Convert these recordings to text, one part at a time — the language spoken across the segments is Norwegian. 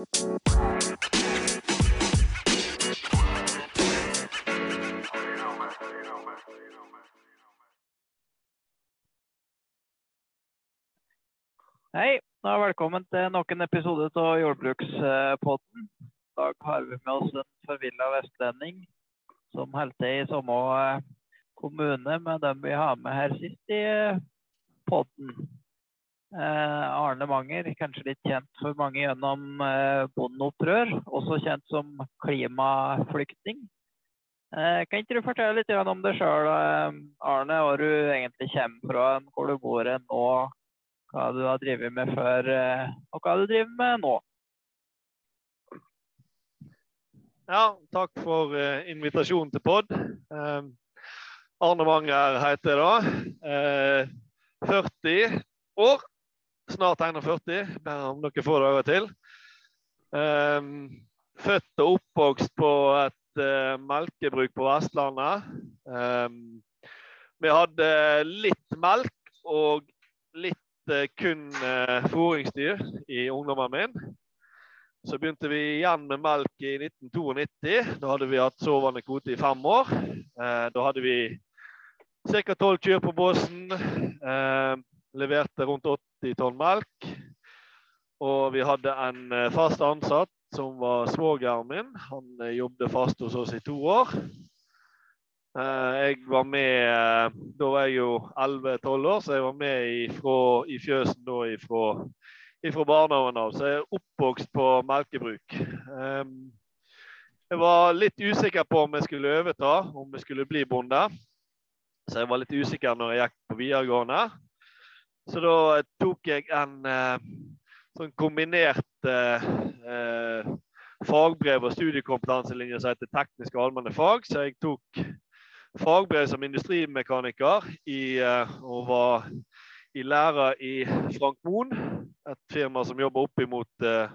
Hei, og velkommen til nok en episode av Jordbrukspodden. I dag har vi med oss en forvilla vestlending som holder til i samme eh, kommune med dem vi har med her sist i eh, podden. Eh, Arne Manger, kanskje litt kjent for mange gjennom bondeopprør, også kjent som klimaflyktning. Kan ikke du fortelle litt om deg sjøl, Arne, hvor du egentlig kommer fra, hvor du bor nå, hva du har drevet med før, og hva du driver med nå? Ja, takk for invitasjonen til pod. Arne Manger heter jeg da. Uh, 40 år. Snart 41, bare om noen få dager til. født og oppvokst på et melkebruk på Vestlandet. vi hadde litt melk og litt kun fôringsdyr i ungdommen min. Så begynte vi igjen med melk i 1992. Da hadde vi hatt sovende kvote i fem år. Da hadde vi ca. tolv kyr på båsen. Eh, leverte rundt 80 tonn melk. Og vi hadde en eh, fast ansatt som var svogeren min. Han eh, jobbet fast hos oss i to år. Eh, jeg var med Da var jeg jo 11-12 år, så jeg var med ifra, i fjøsen da ifra fra barnehagen av. Så jeg er oppvokst på melkebruk. Jeg var litt usikker på om jeg skulle overta, om jeg skulle bli bonde. Så jeg var litt usikker når jeg gikk på videregående. Så da tok jeg en uh, sånn kombinert uh, fagbrev og studiekompetanselinje som heter tekniske og allmenne fag. Så jeg tok fagbrev som industrimekaniker i, uh, og var i lærer i Frank Moen, et firma som jobber opp imot uh,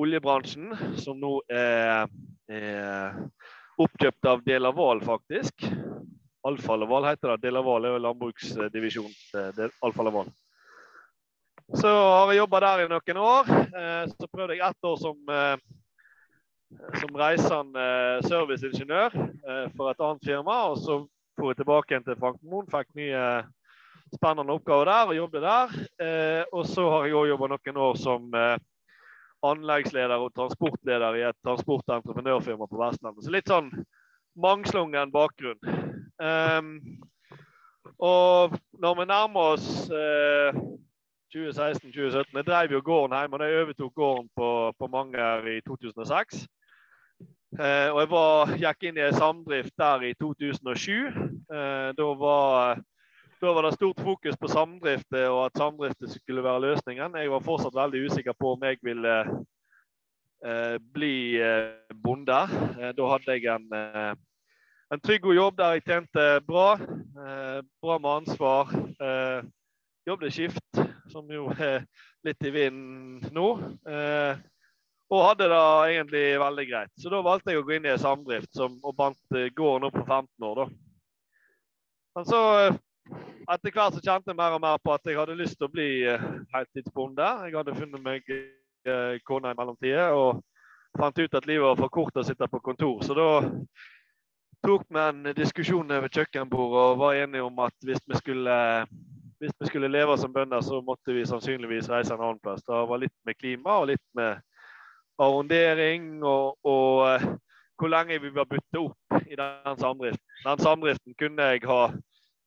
oljebransjen, som nå er, er oppkjøpt av Delaval, faktisk. Alfa Laval heter det. Delaval er jo landbruksdivisjon til Alfa Laval. Så har jeg jobba der i noen år. Eh, så prøvde jeg ett år som, eh, som reisende serviceingeniør for et annet firma. Og så dro jeg tilbake igjen til Frank Moen, fikk nye spennende oppgaver der og jobbet der. Eh, og så har jeg òg jobba noen år som eh, anleggsleder og transportleder i et transportentreprenørfirma på Vestlandet. Så litt sånn mangslungen bakgrunn. Um, og når vi nærmer oss eh, 2016-2017 Jeg drev jo gården hjemme, og jeg overtok gården på, på Manger i 2006. Eh, og jeg var, gikk inn i en samdrift der i 2007. Eh, da var da var det stort fokus på samdrifter og at samdrifter skulle være løsningen. Jeg var fortsatt veldig usikker på om jeg ville bli eh, bonde. Eh, da hadde jeg en, eh, en trygg og jobb der jeg tjente bra. Eh, bra med ansvar. Eh, jobbet skift, som jo er litt i vinden nå. og hadde det egentlig veldig greit. Så da valgte jeg å gå inn i en samdrift som, og bandt gården opp på 15 år. da. Men så etter hvert så kjente jeg mer og mer på at jeg hadde lyst til å bli heltidsbonde. Jeg hadde funnet meg uh, kone i mellomtida og fant ut at livet var for kort å sitte på kontor. Så da tok vi en diskusjon over kjøkkenbordet og var enige om at hvis vi skulle, hvis vi skulle leve som bønder, så måtte vi sannsynligvis reise en annen plass. Det var litt med klima og litt med arrondering og, og uh, hvor lenge vi var bytte opp i den samdriften. Den samdriften kunne jeg ha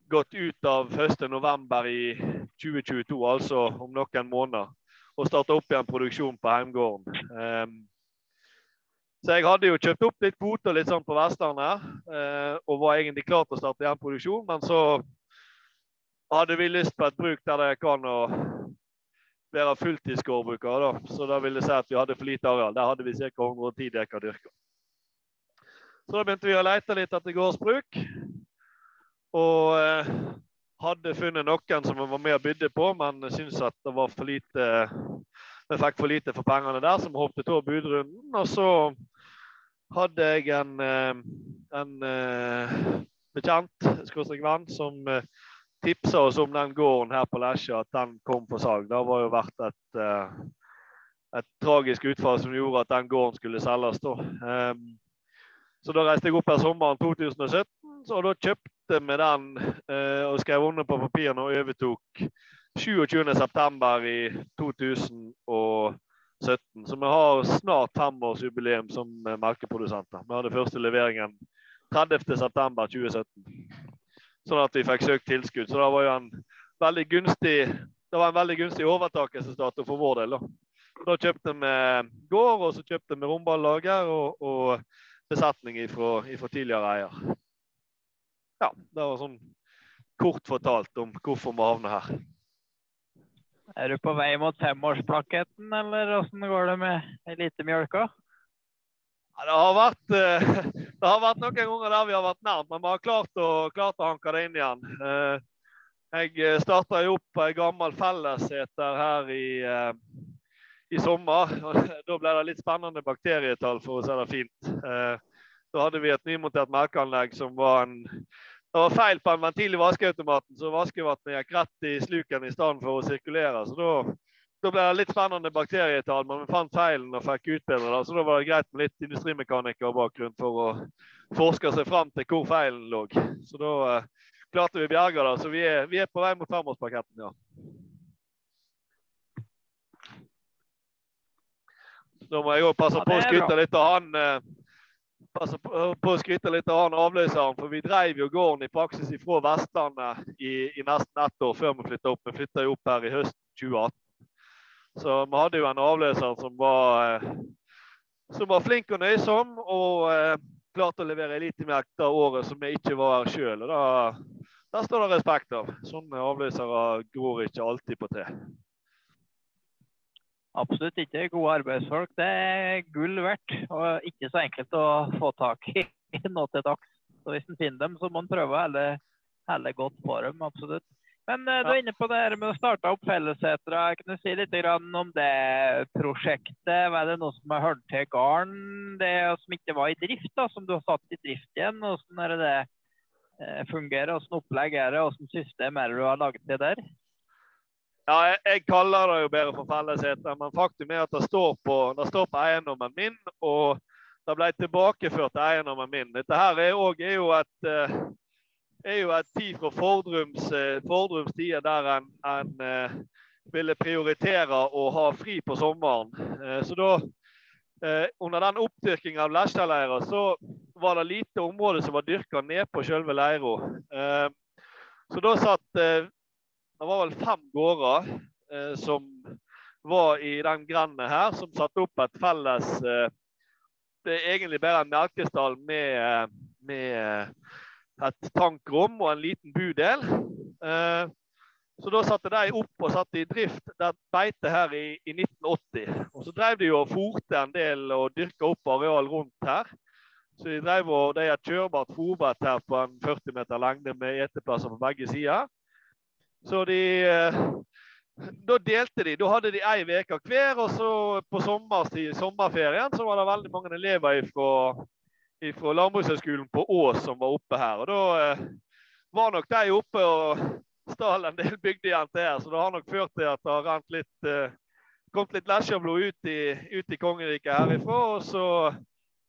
gått ut av 1.11. i 2022, altså om noen måneder, og starte opp igjen produksjon på heimgården. Um, så jeg hadde jo kjøpt opp litt kvoter litt sånn på Vestlandet, uh, og var egentlig klar til å starte igjen produksjon, men så hadde vi lyst på et bruk der det kan å være fulltidsgårdbrukere. Så da ville det si at vi hadde for lite areal. Der hadde vi ca. 110 dekar dyrka. Så da begynte vi å lete litt etter gårdsbruk. Og eh, hadde funnet noen som vi var med og bydde på, men syntes at det var for lite vi fikk for lite for pengene der, som hoppet over budrunden. Og så hadde jeg en, eh, en bekjent, bekjent, venn, som tipsa oss om den gården her på Lesja, at den kom for salg. Det var jo verdt et et tragisk utfall som gjorde at den gården skulle selges. Da. Um, så da reiste jeg opp her sommeren 2017, så da kjøpte vi den eh, og skrev under på papirene og overtok 27.9. i 2017. Så vi har snart femårsjubileum som melkeprodusenter. Vi hadde første leveringen 30.9.2017. Sånn at vi fikk søkt tilskudd. Så det var jo en veldig gunstig en veldig gunstig overtakelsesdato for vår del. Da, da kjøpte vi gård, og så kjøpte vi romballager og, og besetning fra tidligere eier. Ja, det var sånn kort fortalt om hvorfor vi havner her. Er du på vei mot femårsplaketten, eller åssen går det med elitemjølka? Ja, det, har vært, eh, det har vært noen ganger der vi har vært nærmt, men vi har klart å, klart å hanke det inn igjen. Eh, jeg starta jo opp ei gammel fellesseter her i, i sommer. Da ble det litt spennende bakterietall, for å si det fint. Da hadde vi et nymontert melkeanlegg som var en det var feil på en ventil i vaskeautomaten, så vaskevannet gikk rett i sluken i stedet for å sirkulere. Så da, da ble det litt spennende bakterietall, men vi fant feilen og fikk utbedret det. Så da var det greit med litt industrimekaniker-bakgrunn for å forske seg fram til hvor feilen lå. Så da eh, klarte vi å bjerge det. Så vi er, vi er på vei mot femårspaketten, ja. Da må jeg òg passe på å skryte litt av han. Uh, passe på å skryte litt av han avløseren. For vi drev jo gården i praksis fra Vestlandet i, i, nesten ett år før vi flytta opp. Vi flytta jo opp her i høst 2018. Så vi hadde jo en avløser som var, eh, som var flink og nøysom, og eh, klarte å levere elitemelk det året som vi ikke var her sjøl. Der står det respekt av. Sånne avløsere gror ikke alltid på tre. Absolutt ikke. Gode arbeidsfolk det er gull verdt, og ikke så enkelt å få tak i nå til dags. Så hvis en finner dem, så må en prøve å helle, helle godt på dem. absolutt. Men uh, du er inne på det her med å starte opp fellessetra. Kan du si litt om det prosjektet? Hva er det noe som har hørt til gården, det som ikke var i drift, da, som du har satt i drift igjen? Hvordan er det det uh, fungerer? Hvordan opplegg er det? Hvordan system er det du har laget det der? Ja, jeg, kaller det jo bedre for fellesheter, men faktum er at det står på, det står på eiendommen min. Og det ble tilbakeført til eiendommen min. Dette her er, også, er jo et eh, er jo et tid fra Fordrums, eh, der en, en uh, ville prioritere å ha fri på sommeren. Så da, under den oppdyrkingen av lesjeleira, så var det lite område som var dyrka ned på selve leira. Så da satt det var vel fem gårder eh, som var i den grenden her, som satte opp et felles eh, Det er egentlig bare en melkestall med, eh, med eh, et tankrom og en liten budel. Eh, så da satte de opp og satte i drift det beite her i, i 1980. Og så drev de og fòrte en del og dyrka opp areal rundt her. Så de drev og de har kjørbart fòrbett her på en 40 meter lengde med eteplasser på begge sider. Så de eh, Da delte de. Da hadde de ei uke hver. Og så på sommerstid, sommerferien så var det veldig mange elever fra, fra Landbrukshøgskolen på Ås som var oppe her. Og da eh, var nok de oppe og stal en del bygdejenter her. Så det har nok ført til at det har rent litt eh, kommet litt lesjeblod ut, i, ut i kongeriket herifra. Og så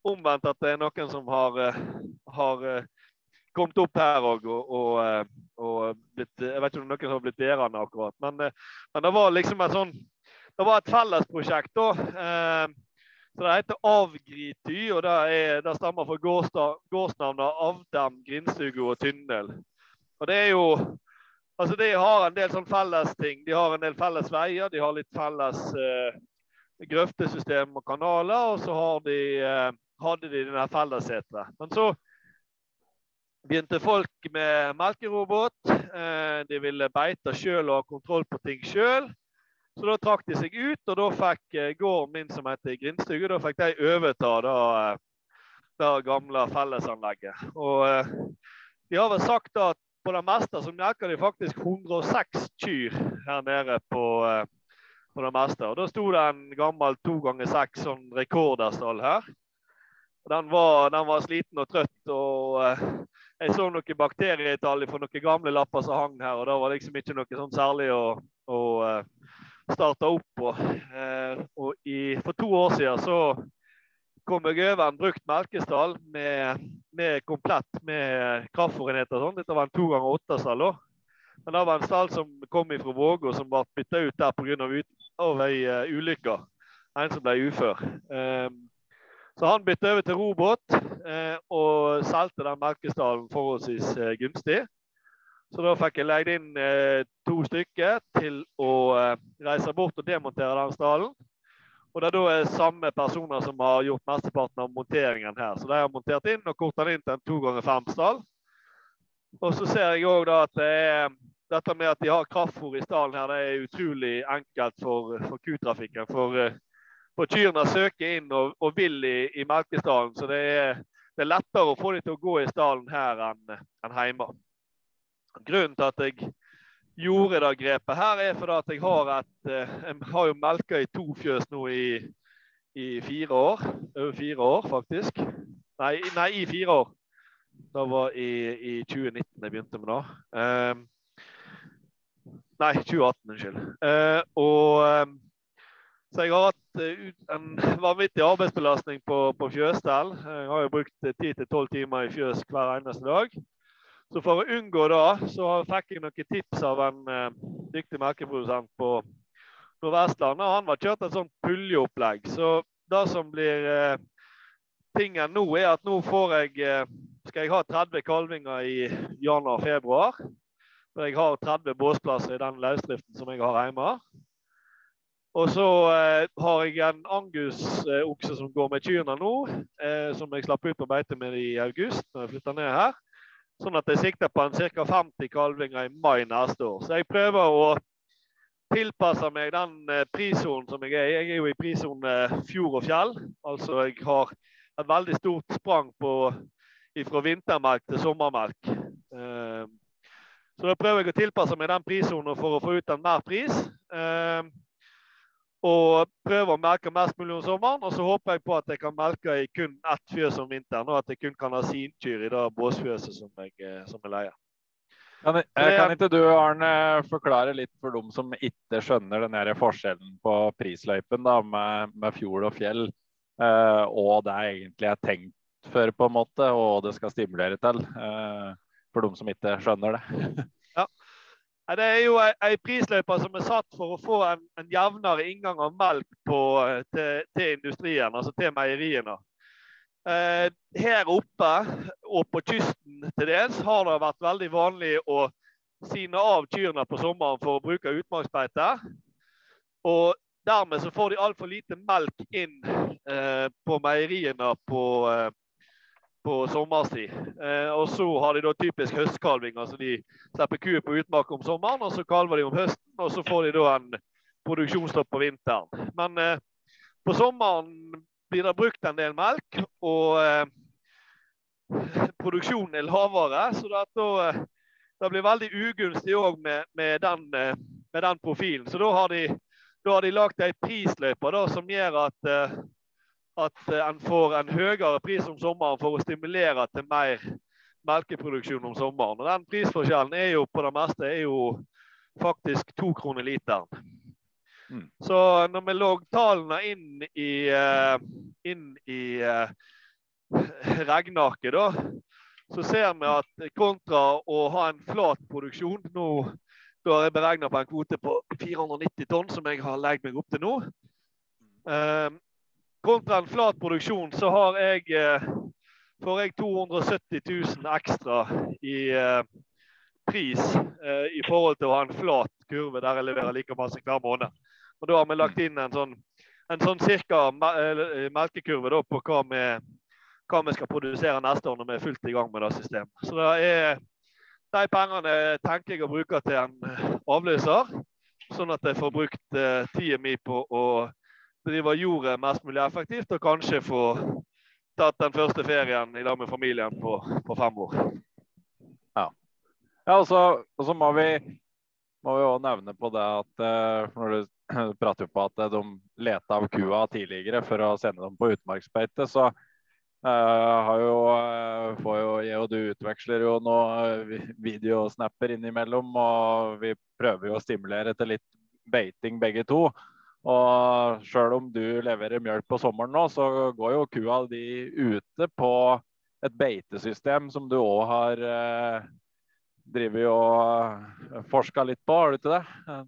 omvendt at det er noen som har, har kommet opp her og, og, og, blitt Jeg vet ikke om noen har blitt værende akkurat, men, men, det var liksom et sånn Det var et fellesprosjekt, da. Eh, så Det heter Avgrity, og det, er, det stammer fra gårdsnavnet Avdem, Grindsugo og Tyndel. Og det er jo Altså, De har en del sånn felles ting. De har en del felles veier, de har litt felles eh, grøftesystem og kanaler, og så har de, eh, hadde de denne fellesseteret. Men så begynte folk med melkerobot. Eh, de ville beite sjøl og ha kontroll på ting sjøl. Så da trakk de seg ut, og da fikk eh, gården min som heter Grindstugu, da fikk de overta da, eh, det gamle fellesanlegget. Og de har vel sagt at på det meste så melker de faktisk 106 kyr her nede på, på det meste. Og da sto det en gammel to ganger seks sånn rekorderstall her. Den var, den var, sliten og trøtt. og jeg så noen bakterietall fra noen gamle lapper som hang her, og det var liksom ikke noe sånn særlig å, å, eh, starte opp på. Eh, og i, for to år siden så kom jeg over en brukt melkestall med, med komplett med kraftfôrenheter. Sånn. Dette var en to ganger åtte-stall. Men det var en stall som kom fra Vågå, som ble bytta ut der pga. Ei uh, ulykke. En som ble ufør. Så han bytta over til robåt eh, og solgte den melkestallen forholdsvis eh, gunstig. Så da fikk jeg leid inn to stykker til å reise bort og demontere den stallen. Og det er da samme personer som har gjort mesteparten av monteringen her. Så de har montert inn og korta inn til en to ganger fem-stall. Og så ser jeg òg at det er, dette med at de har kraftfôr i stallen her, det er utrolig enkelt for, for kutrafikken. For, for kyrne søker inn og, og vil i, i melkestallen. Så det er, det er, lettere å få dem til å gå i stallen her enn, enn hjemme. Grunnen til at jeg gjorde det grepet her, er fordi at jeg har et eh, har melka i to fjøs nå i, i, fire år. Over fire år, faktisk. Nei, nei i fire år. Det var i, i 2019 jeg begynte med det. Um, nei, 2018, unnskyld. Uh, og uh, så jeg har hatt en vanvittig arbeidsbelastning på, på fjøsstell. Jeg har jo brukt 10-12 timer i fjøs hver eneste dag. Så for å unngå det, så fikk jeg noen tips av en eh, dyktig melkeprodusent på Nordvestlandet. Han var kjørt et sånt puljeopplegg. Så det som blir eh, tingen nå, er at nå får jeg eh, Skal jeg ha 30 kalvinger i januar-februar. For jeg har 30 båsplasser i den løsdriften som jeg har hjemme. Og så eh, har jeg en Angus-okse eh, som går med kyrne nå, eh, som jeg slapp ut på beite med i august når jeg flytta ned her. Sånn at jeg sikter på en ca. 50 kalvinger i mai neste år. Så jeg prøver å tilpasse meg den eh, prissonen som jeg er i. Jeg er jo i prissone fjord og fjell. Altså jeg har et veldig stort sprang på, fra vintermelk til sommermelk. Ehm, så da prøver jeg å tilpasse meg den prissonen for å få ut en mer pris. Og prøve å melke mest mulig om sommeren. Og så håper jeg på at jeg kan melke i kun ett fjøs om vinteren, og at jeg kun kan ha sinkyr i det båsfjøset som jeg, eh, som jeg leier. Kan, kan, ikke du Arne, forklare litt for dem som ikke skjønner den forskjellen på prisløypen da, med, med, fjord og fjell, eh, og det er egentlig er tenkt for, på en måte, og det skal stimulere til, eh, for dem som ikke skjønner det? Det er jo ei prisløype som er satt for å få en, en jevnere inngang av melk på, eh, til, til, industrien, altså til meieriene. Eh, her oppe og på kysten til dels har det vært veldig vanlig å sine av kyrne på sommeren for å bruke utmarksbeite. Og dermed så får de altfor lite melk inn eh, på meieriene på, eh, på sommerstid. Eh, og så har de da typisk høstkalving. altså De slipper kuer på utmark om sommeren, og så kalver de om høsten. Og så får de da en produksjonsstopp på vinteren. Men eh, på sommeren blir det brukt en del melk, og eh, produksjonen er lavere. Så det, da, eh, det blir veldig ugunstig òg med, med, eh, med, den profilen. Så da har de, de lagd ei prisløype som gjør at eh, at eh, en får en høyere pris om sommeren for å stimulere til mer melkeproduksjon om sommeren. Og Den prisforskjellen er jo på det meste er jo faktisk to kroner literen. Mm. Så når vi lå tallene inn i, uh, inn i uh, regnearket, da, så ser vi at kontra å ha en flat produksjon nå, Da har jeg beregna på en kvote på 490 tonn, som jeg har leid meg opp til nå. Uh, kontra en flat produksjon, så har jeg, eh, får jeg 270 000 ekstra i eh, pris eh, i forhold til å ha en flat kurve der jeg leverer like masse hver måned. Og Da har vi lagt inn en sånn, en sånn cirka melkekurve da, på hva vi, hva vi, skal produsere neste år når vi er fullt i gang med det systemet. Så det er, De pengene tenker jeg å bruke til en avløser, sånn at jeg får brukt eh, tida mi på å drive jordet mest mulig effektivt, og kanskje få tatt den første ferien i lag med familien på, på fem år. Ja. ja og, så, og så må vi må vi også nevne på det at uh, når du prater på at de leta av kua tidligere for å sende dem på utmarksbeite, så uh, jo, får jo jeg og du utveksler jo noen videosnapper innimellom. Og vi prøver jo å stimulere til litt beiting begge to. Og sjøl om du leverer mjølk på sommeren nå, så går jo kua di ute på et beitesystem som du òg har eh, drevet og forska litt på, har du ikke det?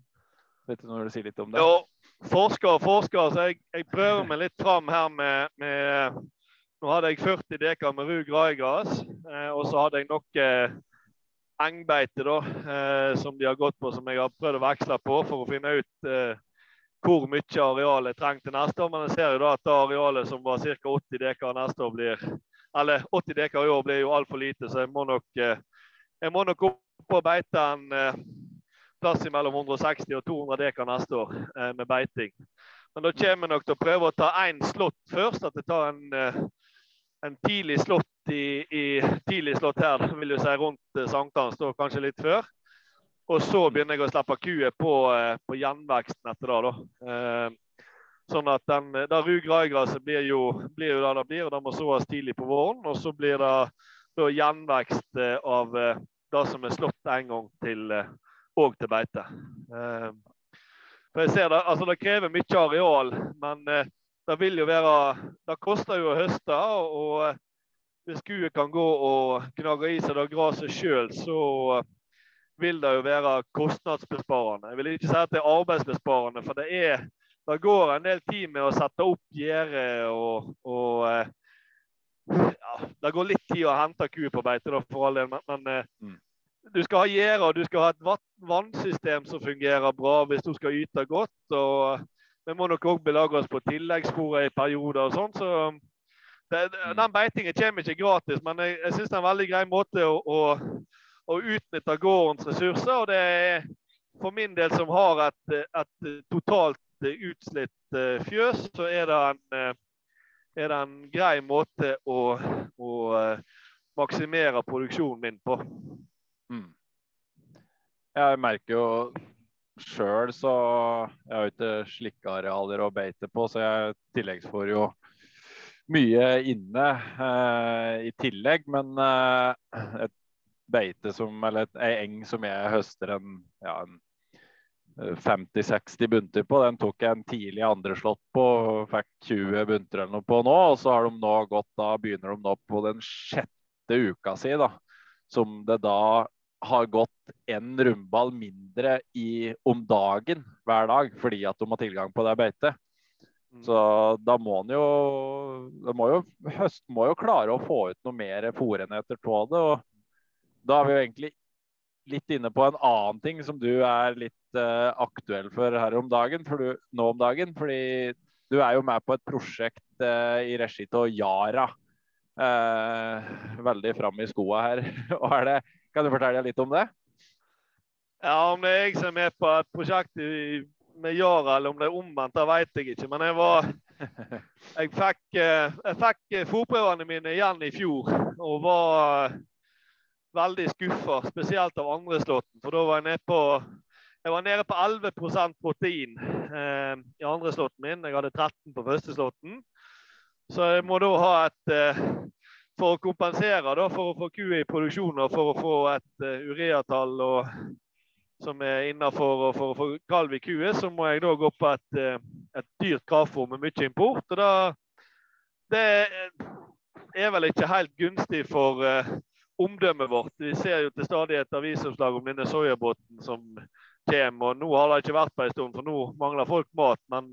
Vet du når du sier litt om det? Jo, forsker og forsker. Så jeg, jeg, prøver meg litt fram her med, med Nå hadde jeg 40 dekar med rug raigras, eh, og så hadde jeg nok eh, engbeite da, eh, som de har gått på, som jeg har prøvd å veksle på for å finne ut eh, hvor mye areal jeg trenger til neste år. Men jeg ser jo da at det arealet som var ca. 80 dekar neste år, blir eller 80 dekar i år blir jo altfor lite, så jeg må nok, eh, jeg må nok opp og beite en eh, plass mellom 160 og 200 dekar neste år eh, med beiting. Men da kommer jeg nok til å prøve å ta én slått først. At jeg tar en, en tidlig slått i, i, tidlig slått her, vil jo si rundt sankthans, kanskje litt før. Og så begynner jeg å slippe kuet på, på gjenveksten etter det. da. Sånn at den, da rugraigraset blir jo, blir jo det det blir, og det må såes tidlig på våren. Og så blir det gjenvekst eh, av eh, det som er slått en gang til eh, til beite. For jeg ser Det altså det krever mye areal, men det vil jo være Det koster jo å høste. og hvis kuet kan gå og gnage i seg det gresset sjøl, så vil det jo være kostnadsbesparende. Jeg vil ikke si at det er arbeidsbesparende, for det er det går en del tid med å sette opp gjerde og, og eh, ja, Det går litt tid å hente ku på beite, da, for all del, men, men eh, mm. du skal ha gjerde og du skal ha et vannsystem som fungerer bra hvis du skal yte godt. og Vi må nok òg belage oss på tilleggssporet i perioder og sånn. så det, mm. Den beitingen kommer ikke gratis, men jeg, jeg syns det er en veldig grei måte å, å, å utnytte gårdens ressurser. og det er for min del som har et, et totalt utslitt eh, fjøs, så er det en, eh, er det en grei måte å, å eh, maksimere produksjonen min på. Mm. Jeg merker jo sjøl så Jeg har jo ikke slikkearealer å beite på, så jeg tilleggsfor jo mye inne eh, i tillegg. Men eh, et beite som, eller ei eng som jeg høster en, ja, en 50-60 bunter på. Den tok jeg en tidlig andreslått på og fikk 20 bunter eller noe på nå. Og så har de nå gått, da begynner de nå på den sjette uka si, da. Som det da har gått en rundball mindre i, om dagen hver dag fordi at de har tilgang på det beitet. Mm. Så da må han jo, må jo Høst må jo klare å få ut noe mer fòrenheter på det. og Da er vi jo egentlig litt inne på en annen ting som du er litt uh, aktuell for her om dagen, for du, nå om dagen. Fordi du er jo med på et prosjekt uh, i regi av Yara. Uh, veldig fram i skoa her. det, kan du fortelle litt om det? Ja, Om det er jeg som er med på et prosjekt med Yara, eller om det er omvendt, det vet jeg ikke. Men jeg var Jeg fikk, jeg fikk fòrprøvene mine igjen i fjor og var veldig skuffa, spesielt av andre slåtten. For da var jeg nede på jeg var nede på 11% protein eh, i andre slåtten min. Jeg hadde 13 på første slåtten. Så jeg må da ha et eh, For å kompensere da, for å få ku i produksjon og for å få et uh, ureatall som er innafor og for å få kalv i kua, så må jeg da gå på et, uh, et dyrt kravfôr med mye import. Og da, det er vel ikke helt gunstig for uh, omdømmet vårt. Vi ser jo til stadig et avisoppslag om denne soyabåten som kommer. og Nå har det ikke vært på en stund, for nå mangler folk mat. Men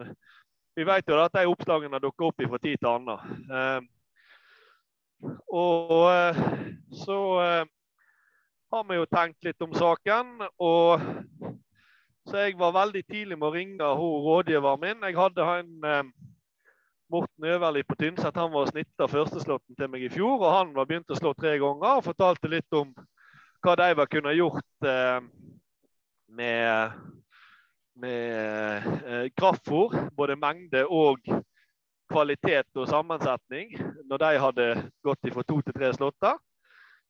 vi vet jo at de oppslagene dukker opp fra tid til annen. Eh, og eh, så eh, har vi jo tenkt litt om saken. og Så jeg var veldig tidlig med å ringe hun rådgiveren min. Jeg hadde en Morten Øverli på Tynset han var snitta førsteslåtten til meg i fjor. og Han var begynt å slå tre ganger og fortalte litt om hva de var kunne gjort eh, med, med eh, kraftfôr. Både mengde og kvalitet og sammensetning når de hadde gått fra to til tre slåtter.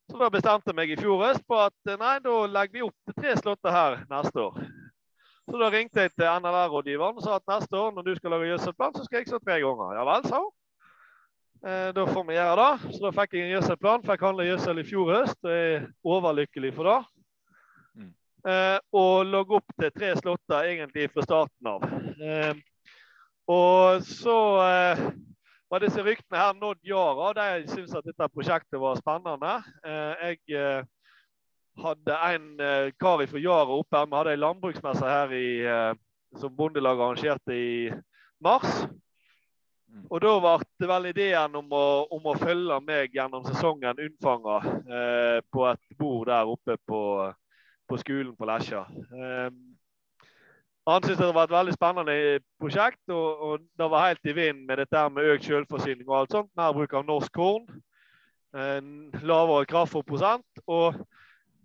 Så da bestemte jeg meg i fjor høst på at eh, nei, da legger vi opp til tre slåtter her neste år. Så da ringte jeg til NLR-rådgiveren og sa at neste år når du skal lage gjødselplan, så skal jeg så tre ganger. Ja vel, sa hun. Eh, da får vi gjøre det. Så da fikk jeg en gjødselplan. Fikk handle gjødsel i fjor høst og er overlykkelig for det. Mm. Eh, og lå opp til tre slåtter egentlig fra starten av. Eh, og så var disse ryktene her nådd Yara. De syntes at dette prosjektet var spennende. jeg hadde en kar fra Yara oppe her. Vi hadde en landbruksmesse her i, som Bondelaget arrangerte i mars. Mm. Og da ble vel ideen om å, om å, følge meg gjennom sesongen unnfanga eh, på et bord der oppe på, på skolen på Lesja. Um, han syntes det var et veldig spennende prosjekt, og, og det var helt i vinden med dette med økt selvforsyning og alt sånt. Mer bruk av norsk korn. En lavere kraftfòrprosent. Og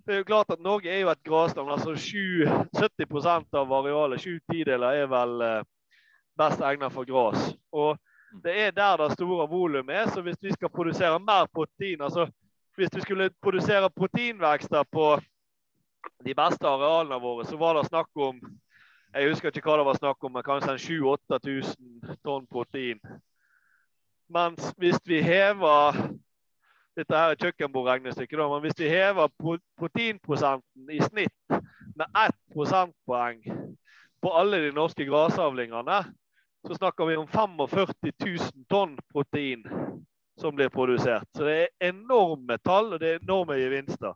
det er jo klart at Norge er jo et grasland. altså 70% av arealet, sju tideler, er vel eh, best egnet for gras. Og det er der det store volumet er. Så hvis vi skal produsere mer protein altså Hvis vi skulle produsere proteinvekster på de beste arealene våre, så var det snakk om jeg husker ikke hva det var snakk om, men kanskje 7000-8000 tonn protein. Mens hvis vi hever dette her er kjøkkenbordregnestykket, men hvis vi hever proteinprosenten i snitt med ett prosentpoeng på alle de norske grasavlingene, så snakker vi om 45 000 tonn protein som blir produsert. Så det er enorme tall, og det er enorme gevinster.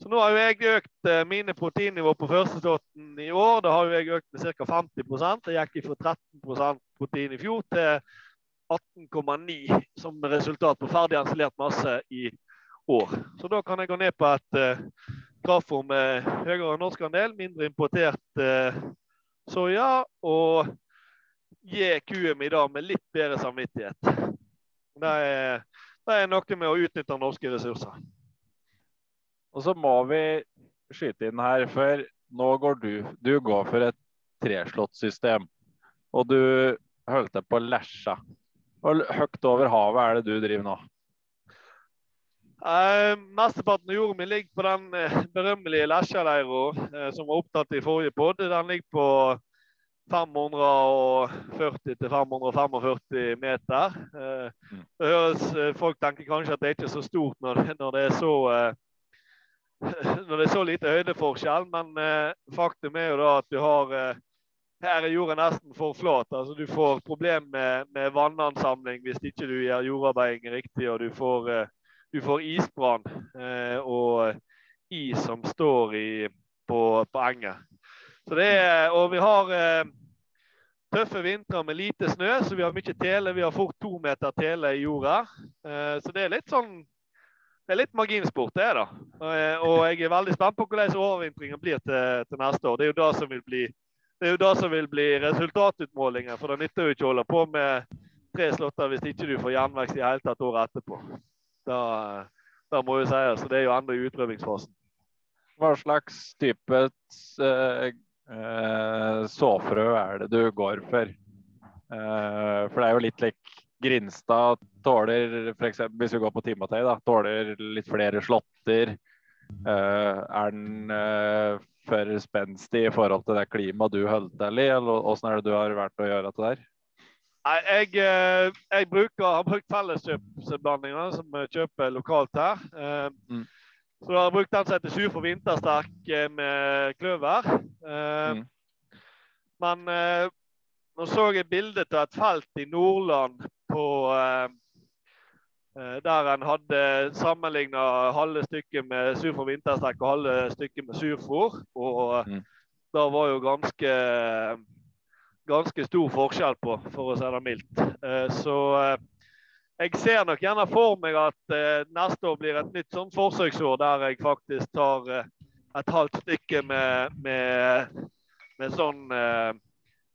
Så nå har jo jeg økt eh, mine proteinnivå på førsteslåtten i år. Da har jo jeg økt med ca. 50% Jeg gikk fra 13 protein i fjor til 18,9 som resultat på ferdig ensilert masse i år. Så da kan jeg gå ned på et uh, grafo med høyere norsk andel, mindre importert uh, soya, og gi kuen mi da med litt bedre samvittighet. Det er, det er noe med å utnytte norske ressurser. Og så må vi skyte inn her, for nå går du Du går for et treslåttsystem. Og du holdt deg på Lesja. Og høyt over havet er det du driver nå? Eh, mesteparten av jorden min ligger på den uh, berømmelige Lesja-leira uh, som var opptatt i forrige pod. Den ligger på 540 545 meter. Eh, det høres, Folk tenker kanskje at det er ikke er så stort når, når det er så når det er så lite høydeforskjell. Men eh, faktum er jo da at du har eh, Her er jorda nesten for flat. altså Du får problem med, med vannansamling hvis ikke du gjør jordarbeiding riktig. Og du får, eh, du får isbrann eh, og is som står i, på, på enget. Og vi har eh, tøffe vintre med lite snø, så vi har mye tele. Vi har fort to meter tele i jorda. Eh, så det er litt sånn det er litt marginsport, det, da. Og jeg er veldig spent på hvordan overvintringen blir til, til, neste år. Det er jo det som vil bli, det er jo det som vil bli resultatutmålingen. For det nytter jo ikke å holde på med tre slåtter hvis ikke du får gjenvekst i hele tatt året etterpå. Da, da må jo sies. Så det er jo ennå i utprøvingsfasen. Hva slags type uh, uh, såfrø er det du går for? Uh, for det er jo litt lik Grinstad tåler f.eks. hvis vi går på Timotei, da, tåler litt flere slåtter. Uh, er den uh, for spenstig i forhold til det klimaet du holder til i, eller åssen er det du har vært å gjøre det der? Nei, jeg, uh, jeg bruker, har brukt felleskjøpsblandinger som vi kjøper lokalt her. Mm. Så jeg har brukt den som heter Sur for vintersterk med kløver. Mm. Men nå så jeg bildet av et felt i Nordland på eh, eh, der en hadde sammenligna halve stykket med surfòr vinterstrekk og halve stykket med surfòr. Og mm. det var jo ganske, ganske stor forskjell på, for å si det mildt. Eh, så jeg ser nok gjerne for meg at neste år blir et nytt sånn forsøksår der jeg faktisk tar et halvt stykke med, med, med sånn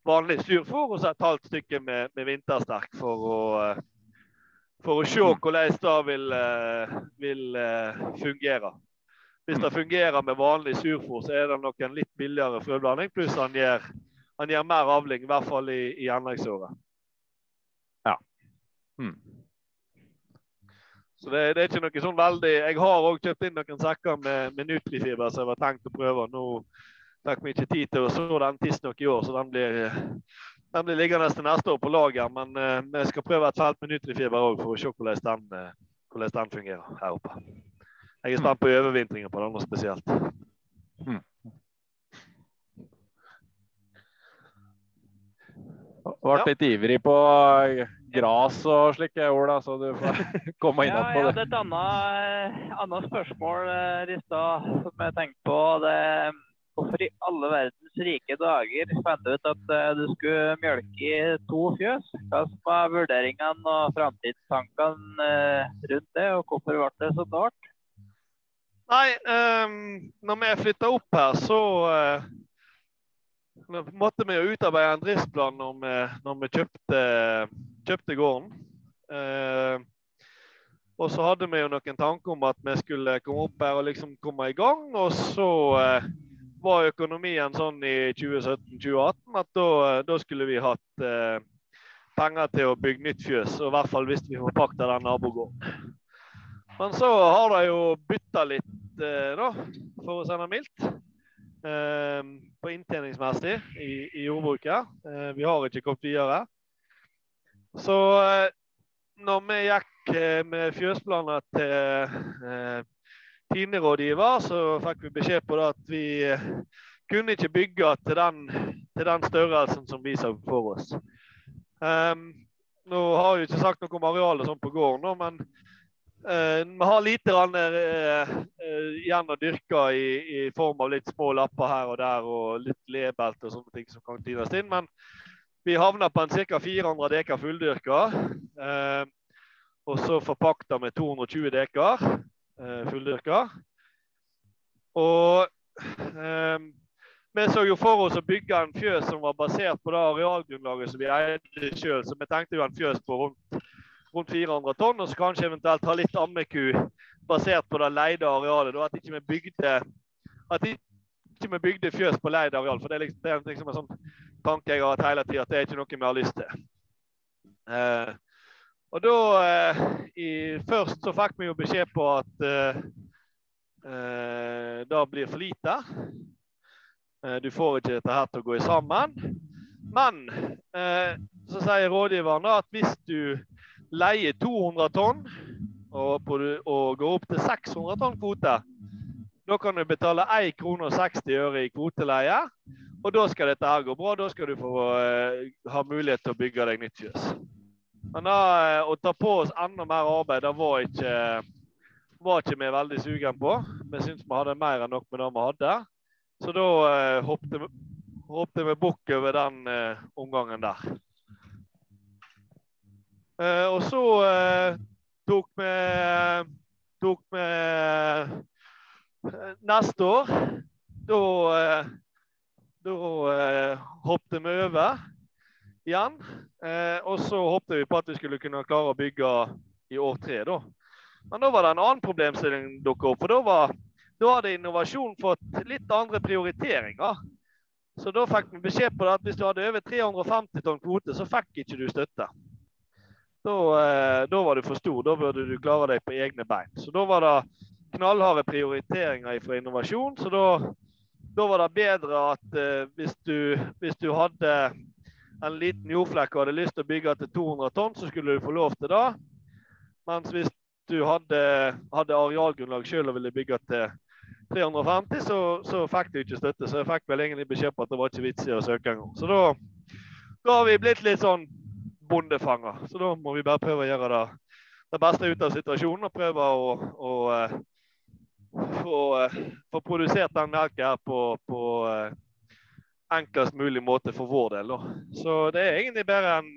vanlig surfòr og så et halvt stykke med, med vintersterk for å, eh, for å se mm. hvordan det vil, eh, vil eh, fungere. Hvis det fungerer med vanlig surfôr, så er det nok en litt billigere frøblanding. Pluss han gjør, han gjør mer avling, i hvert fall i, i anleggsåret. Ja. Hmm. Så det, det, er ikke noe sånn veldig Jeg har òg kjøpt inn noen sekker med, med Nutrifiber som jeg var tenkt å prøve. Nå fikk vi ikke tid til å så den tidsnok i år, så den blir, den blir liggende til neste år på lager, men eh, vi skal prøve et halvt minutt i fiber òg for å se hvordan den, eh, hvordan den, fungerer her oppe. Jeg er spent på overvintringen på den nå spesielt. Mm. Ble ja. litt ivrig på eh, gras og slik, Ola, så du får komme inn ja, på det. Jeg hadde et annet, annet spørsmål i stad som jeg tenkte på. Det hvorfor i alle verdens rike dager fant du ut at du skulle mjølke i to fjøs? Hva var vurderingene og framtidstankene rundt det, og hvorfor ble det så dårlig? Nei, um, når vi flytta opp her, så uh, måtte vi utarbeide en driftsplan når vi, når vi kjøpte, kjøpte, gården. Uh, og så hadde vi jo noen tanker om at vi skulle komme opp her og liksom komme i gang. Og så uh, var økonomien sånn i 2017-2018 at da, da, skulle vi hatt eh, penger til å bygge nytt fjøs. Og i hvert fall hvis vi forpakta den nabogården. Men så har de jo bytta litt, da, for å si det mildt. Eh, på inntjeningsmessig i, i jordbruket. Eh, vi har ikke kommet videre. Så eh, når vi gikk med fjøsplaner til tinerådgiver, så fikk vi beskjed på det at vi kunne ikke bygge til den, til den størrelsen som vi så for oss. Um, nå har jeg ikke sagt noe om arealet sånn på gården, men Uh, vi har lite uh, uh, igjen å dyrke i, i, form av litt små lapper her og der og litt lebelt og sånne ting som kan tines inn. Men vi havner på en ca. 400 dekar fulldyrka. og så forpakta med 220 dekar fulldyrka. Og vi så jo for oss å bygge en fjøs som var basert på det arealgrunnlaget som vi eide sjøl. Så vi tenkte jo en fjøs på rundt rundt 400 tonn, og så kanskje eventuelt ha litt ammeku basert på det leide arealet. Da, at ikke vi bygde at ikke vi bygde fjøs på leid areal. For det er, liksom, det er liksom en sånn tanke jeg har hatt hele tida, at det er ikke noe vi har lyst til. Eh, og da eh, i, Først så fikk vi jo beskjed på at eh, eh det blir for lite. Eh, du får ikke dette her til å gå sammen. Men eh, så sier rådgiveren da at hvis du leier 200 tonn og, på, og går opp til 600 tonn kvote, da kan du betale 1 krone og 60 øre i kvoteleie. Og da skal dette her gå bra. Da skal du få uh, ha mulighet til å bygge deg nytt fjøs. Men da, uh, å ta på oss enda mer arbeid, det var ikke, var ikke vi veldig sugen på. Vi syntes vi hadde mer enn nok med det vi hadde. Så da eh, hoppet, vi bukk over den omgangen der. Eh, og så uh, tok vi tok vi neste år Da, da hoppet vi over igjen. og så håpte vi på at vi skulle kunne klare å bygge i år tre. da. Men da var det en annen problemstilling dukket opp. for da, var, da hadde innovasjon fått litt andre prioriteringer. Så da fikk vi beskjed på det at hvis du hadde over 350 tonn kvote, så fikk ikke du støtte. Da, eh, da, var du for stor. Da burde du klare deg på egne bein. Så da var det knallharde prioriteringer fra innovasjon. Så da, da var det bedre at uh, hvis, du, hvis, du, hadde en liten jordflekk og hadde lyst til å bygge til 200 tonn, så skulle du få lov til det. Mens hvis du hadde, hadde arealgrunnlag sjøl og ville bygge til 350, så, så, fikk du ikke støtte. Så jeg fikk vel egentlig beskjed på at det var ikke vits i å søke engang. Så da, da har vi blitt litt sånn bondefanger. Så da må vi bare prøve å gjøre det, det beste ut av situasjonen og prøve å, å, eh, få, eh, få, produsert den melka her på, på eh, enklest mulig måte for vår del. Så det er egentlig bare en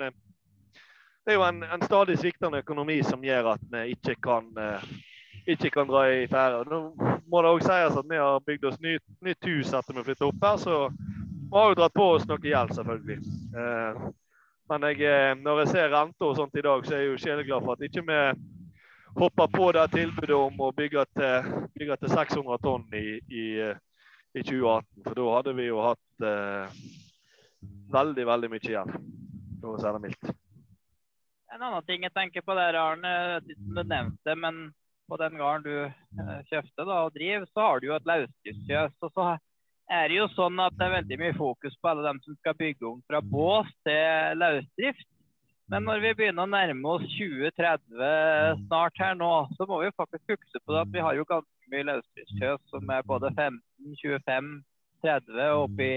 det er jo en, en stadig sviktende økonomi som gjør at vi ikke kan, ikke kan dra i ferde. Nå må det òg sies at vi har bygd oss nytt, nytt hus etter vi flyttet opp her, så vi har jo dratt på oss noe gjeld, selvfølgelig. Eh, men jeg, eh, når jeg ser renta og sånt i dag, så er jeg jo sjeleglad for at ikke vi hopper på det tilbudet om å bygge til, bygge til 600 tonn i, i, i, 2018. For da hadde vi jo hatt eh, veldig, veldig mye igjen, for å si det mildt. En annen ting jeg tenker på der, Arne, som du nevnte, men på den gården du eh, kjøpte da, og driver, så har du jo et lausdyrfjøs. Og så er det jo sånn at det er veldig mye fokus på alle dem som skal bygge om fra bås til lausdrift. Men når vi begynner å nærme oss 2030 snart her nå, så må vi faktisk huske på det at vi har jo ganske mye løsdriftskjøs som er både 15, 25, 30 og opp i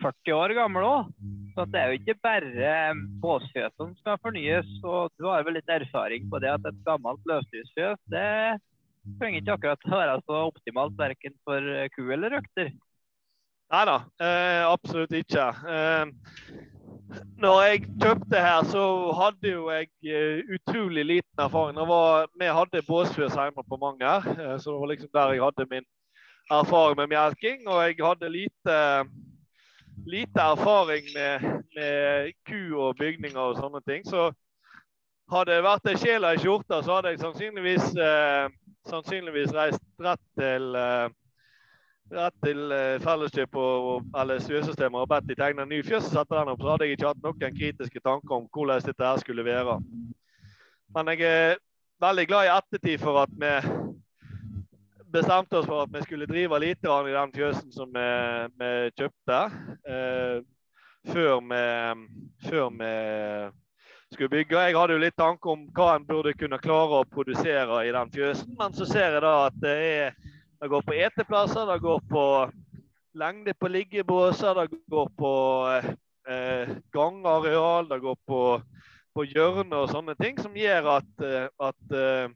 40 år gammel òg. Så det er jo ikke bare båsfjøs som skal fornyes. Og du har vel litt erfaring på det at et gammelt løsdriftsfjøs det trenger ikke akkurat å være så optimalt verken for ku eller røkter. Nei da, eh, absolutt ikke. Eh, når jeg kjøpte her, så hadde jo jeg uh, utrolig liten erfaring. Var, vi hadde båsfjøs hjemme på Manger, uh, så det var liksom der jeg hadde min erfaring med melking. Og jeg hadde lite, lite erfaring med, med, ku og bygninger og sånne ting. Så hadde det vært ei sjel i skjorta, så hadde jeg sannsynligvis, eh, sannsynligvis reist rett til rett til eh, Felleskjøp og, eller Svøsystemet og bedt de tegne en ny fjøs og sette den opp, så hadde jeg ikke hatt noen kritiske tanker om hvordan dette her skulle være. Men jeg er veldig glad i ettertid for at vi bestemte oss for at vi skulle drive litt i den fjøsen som vi, vi kjøpte. Eh, før, vi, før vi skulle bygge. Jeg hadde jo litt tanke om hva en burde kunne klare å produsere i den fjøsen, men så ser jeg da at det er det går på eteplasser, det går på lengde på liggebåser, det går på eh, gangareal, det går på, på hjørner og sånne ting, som gjør at, eh, at eh,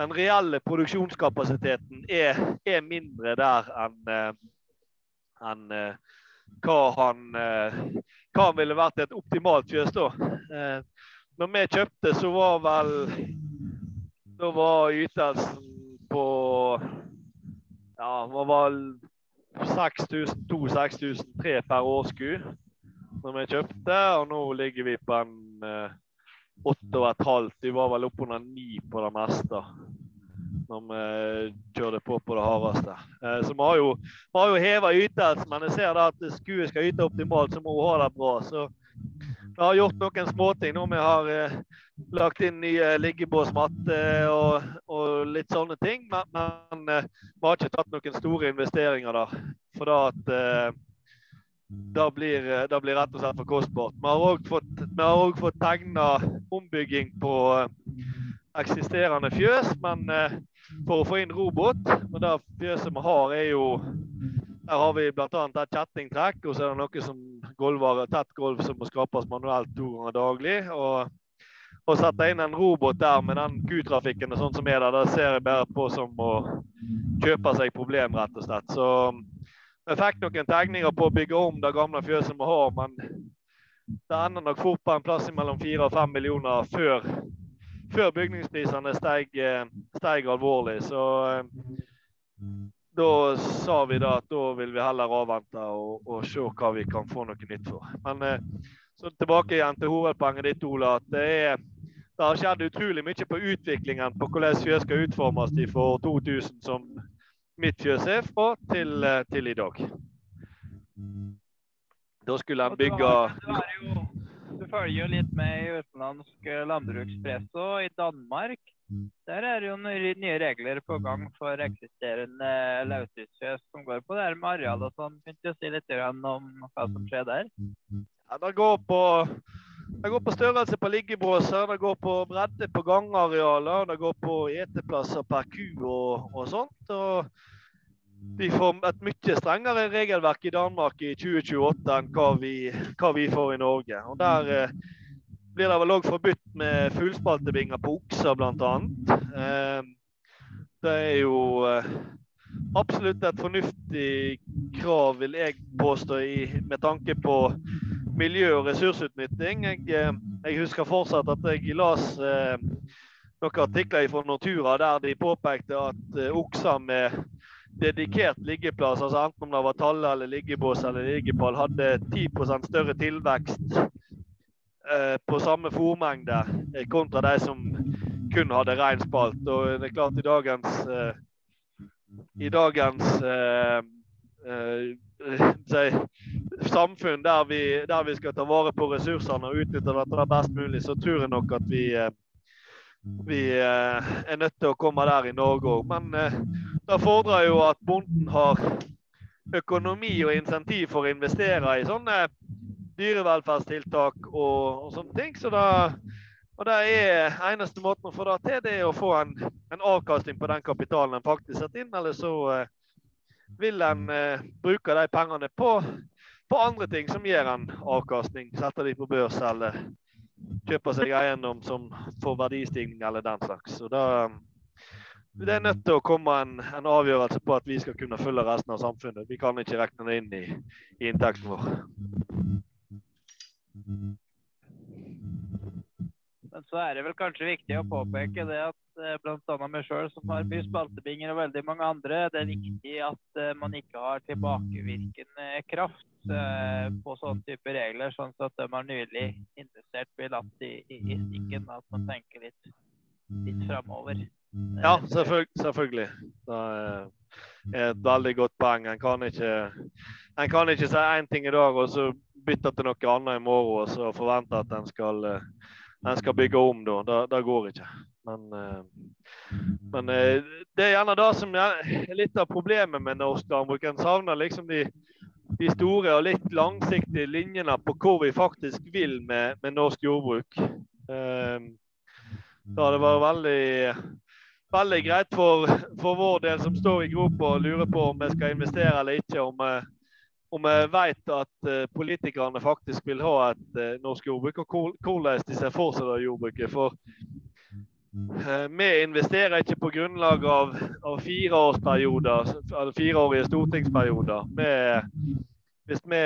den reelle produksjonskapasiteten er, er mindre der enn eh, en, eh, hva, han, eh, hva han ville vært et optimalt fjøs da. når vi kjøpte, så var vel Da var ytelsen på ja, det var 6002-6003 per årsku når vi kjøpte, og nå ligger vi på en eh, 8,5. Vi var vel oppunder ni på det meste når vi kjørte på på det hardeste. Eh, så vi har jo, vi har jo heva ytelsen, men jeg ser da at skuet skal yte optimalt, så må hun ha det bra. Så vi har gjort noen småting nå. vi har eh, lagt inn nye liggebåsmatte og, og, litt sånne ting. Men, men eh, vi har ikke tatt noen store investeringer der. For da at eh, det blir, eh, det blir rett og slett for kostbart. Vi har òg fått, fått tegna ombygging på eh, eksisterende fjøs, men eh, for å få inn robot. Men det fjøset vi har, er jo Der har vi bl.a. et kjettingtrekk, og så er det noe som gulvare, tett gulv som må skrapes manuelt to ganger daglig. Og, å sette inn en robot der med den kutrafikken og sånn som er der, det ser jeg bare på som å kjøpe seg problem, rett og slett. Så vi fikk noen tegninger på å bygge om det gamle fjøset vi har, men det ender nok fort på en plass mellom fire og fem millioner før, før bygningsprisene steg, steg alvorlig. Så da sa vi da at da vil vi heller avvente og, og, se hva vi kan få noe nytt for. Men eh, så tilbake igjen til hovedpoenget ditt, Ola. at det, er, det har skjedd utrolig mye på utviklingen på hvordan fjøs skal utformes fra 2000, som er, fra til, eh, til i dag. Da skulle han bygge Du følger jo litt med i utenlandsk landbrukspresse og i Danmark der er jo nye regler på gang for eksisterende løsdriftsfjøs som går på det her med areal og sånn. Kan du si litt om hva som skjer der? Ja, det går på det går på størrelse på liggebåser, det går på bredde på gangarealer, det går på eteplasser per ku og, og sånt. Og vi får et mye strengere regelverk i Danmark i 2028 enn hva vi, hva vi får i Norge. Og der eh, blir det vel òg forbudt med fuglspaltebinger på okser, bl.a. Eh, det er jo eh, absolutt et fornuftig krav, vil jeg påstå, med tanke på miljø- og ressursutnytting. Jeg, eh, jeg husker fortsatt at jeg las noen artikler fra Nortura der de påpekte at okser med dedikert liggeplass, altså enten om det var talle eller liggebås eller liggepall, hadde 10 større tilvekst Eh, på samme fòrmengde eh, kontra de som kun hadde rein spalt. Og det er klart i dagens eh, i dagens eh, eh, samfunn der vi, der vi, skal ta vare på ressursene og utnytte dette best mulig, så tror jeg nok at vi, eh, vi er nødt til å komme der i Norge òg. Men det fordrer jo at bonden har økonomi og insentiv for å investere i sånne dyrevelferdstiltak og, og sånne ting. Så da, og det er eneste måten å få det til, det er å få en, en avkastning på den kapitalen en faktisk setter inn. Eller så eh, vil en eh, bruke de pengene på på andre ting som gir en avkastning. Setter de på børs eller kjøper seg eiendom som får verdistigning eller den slags. Så da, det er nødt til å komme en, en, avgjørelse på at vi skal kunne følge resten av samfunnet. Vi kan ikke regne det inn i, i inntekten vår. Men så er det vel kanskje viktig å påpeke det at eh, bl.a. meg sjøl, som har mye spaltebinger og veldig mange andre, det er viktig at eh, man ikke har tilbakevirkende kraft eh, på sånne typer regler, sånn at de har nylig investert blir latt i, i, i stikken. At man tenker litt, litt framover. Ja, selvfølgelig. selvfølgelig. Det er et veldig godt poeng. En kan ikke, en kan ikke si én ting i dag og så bytte til noe annet i morgen og så forvente at en skal en skal bygge om, da. Det, det går ikke. Men, eh, men, eh, det er gjerne det som er litt av problemet med norsk landbruk. En savner liksom de, de, store og litt langsiktige linjene på hvor vi faktisk vil med, med norsk jordbruk. Det da hadde vært veldig, veldig greit for, for, vår del som står i gropa og lurer på om vi skal investere eller ikke. om om vi vet at uh, politikerne faktisk vil ha et uh, norsk jordbruk, og hvordan de ser for seg det jordbruket. For uh, vi investerer ikke på grunnlag av, av fireårige stortingsperioder. Vi, hvis vi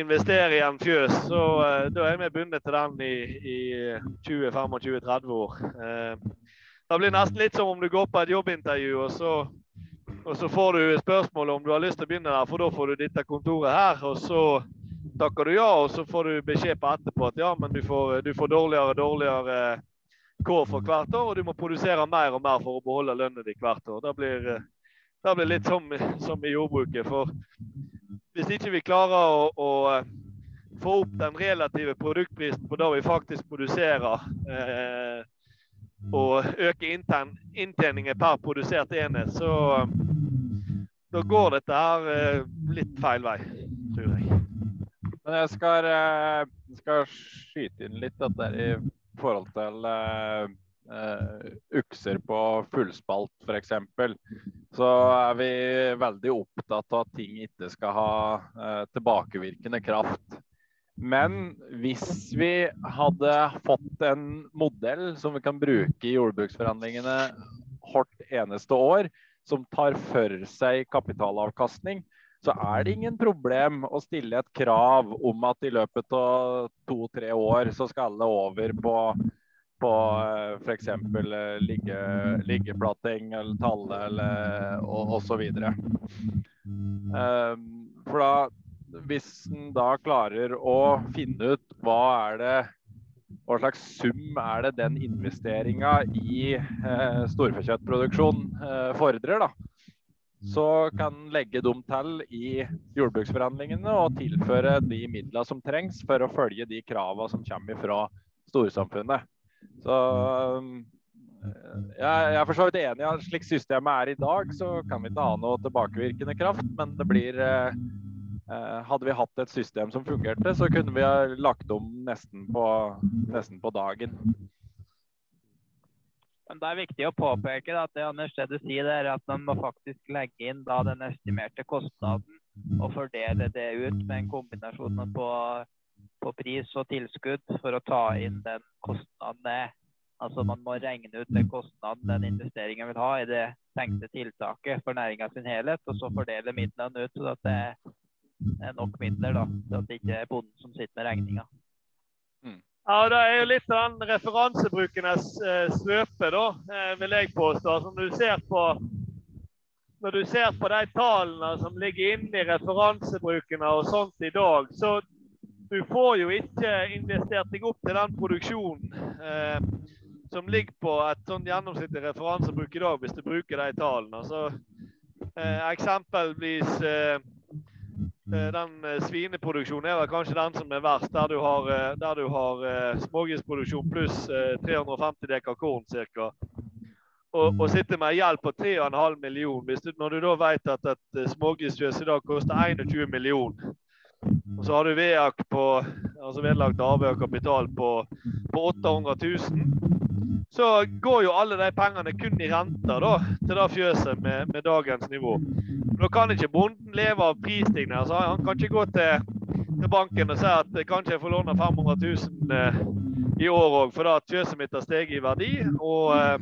investerer i en fjøs, så da er vi bundet til den i, i 20-25-30 år. det blir nesten litt som om du går på et jobbintervju, og så og så får du spørsmål om du har lyst til å begynne der, for da får du dette kontoret her. Og så takker du ja, og så får du beskjed på etterpå at ja, men du får, du får dårligere og dårligere eh, kår for hvert år, og du må produsere mer og mer for å beholde lønnen din hvert år. Det blir, eh, det blir litt som, som, i jordbruket. For hvis ikke vi klarer å, å eh, få opp den relative produktprisen på det vi faktisk produserer, eh, og øke inntjeningen per produsert enhet, så da går dette her eh, litt feil vei, tror jeg. Men jeg skal, eh, skal skyte inn litt dette i forhold til uh, ukser på fullspalt f.eks. Så er vi veldig opptatt av at ting ikke skal ha uh, tilbakevirkende kraft. Men hvis vi hadde fått en modell som vi kan bruke i jordbruksforhandlingene hvert eneste år, som tar for seg kapitalavkastning, så er det ingen problem å stille et krav om at i løpet av to-tre år så skal alle over på, på eh, f.eks. Eh, ligge, liggeplatting eller talle eller, og osv. Um, for da hvis en da klarer å finne ut hva er det hva slags sum er det den investeringa i eh, storfekjøttproduksjon eh, fordrer, da. Så kan en legge dem til i jordbruksforhandlingene og tilføre de midlene som trengs for å følge de kravene som kommer fra storsamfunnet. Så eh, jeg er for så vidt enig i at slik systemet er i dag, så kan vi ikke ha noe tilbakevirkende kraft. Men det blir Eh, hadde vi hatt et system som fungerte, så kunne vi ha lagt om nesten på, nesten på dagen. Men Det er viktig å påpeke at det Anders Stede sier, er at man må faktisk legge inn da, den estimerte kostnaden og fordele det ut med en kombinasjon på, på pris og tilskudd for å ta inn den kostnaden det. Altså Man må regne ut den kostnaden den investeringen vil ha i det tenkte tiltaket for næringa sin helhet, og så fordele midlene ut. så at det er nok midler da, til at det ikke er bonden som sitter med regninga. Mm. Ja, Det er jo litt av den referansebrukenes eh, svøpe, da, eh, vil jeg påstå. Som du ser på når du ser på de tallene som ligger inne i referansebrukene og sånt i dag, så du får jo ikke investert deg opp til den produksjonen eh, som ligger på et sånn gjennomsnittlig referansebruk i dag, hvis du bruker de tallene. Så eh, Eksempelvis Eh, den eh, svineproduksjonen er kanskje den som er verst, der du har, eh, der du har smågrisproduksjon pluss 350 dekar korn ca. Og, og sitter med gjeld på 3,5 millioner. Du, når du da vet at et smågrisfjøs i dag koster 21 millioner, og så har du vedlagt altså vedlagt avhør kapital på, på 800 000, så går jo alle de pengene kun i renter da, til det fjøset med, med dagens nivå. Da kan ikke bonden leve av prisstigning. Altså, han kan ikke gå til, til, banken og si at kanskje jeg får låne 500 000 eh, i år òg, for at fjøset mitt har steget i verdi. Og eh,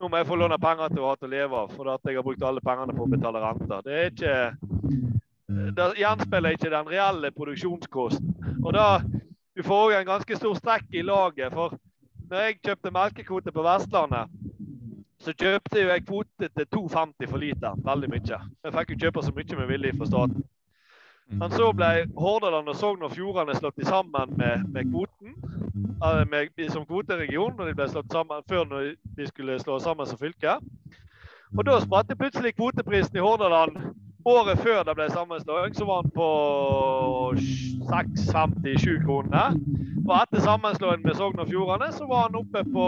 nå må jeg få låne penger til å ha til å leve av, for at jeg har brukt alle pengene på å betale renter. Det er ikke det gjenspeiler ikke den reelle produksjonskosten. Og da, Du får òg en ganske stor strekk i laget. For når jeg kjøpte melkekvote på Vestlandet, så kjøpte jeg kvote til 2,50 for liter. Veldig mye. Jeg fikk jo kjøpe så mye vi ville fra staten. Men så ble Hordaland og Sogn og Fjordane slått sammen med, med kvoten eh, med, som kvoteregion når de ble slått sammen, før de skulle slå sammen som fylke. Og da spratt plutselig kvoteprisen i Hordaland. Året før det ble sammenslåing, så var den på 6,57 kroner. Og etter sammenslåingen med Sogn og Fjordane, så var den oppe på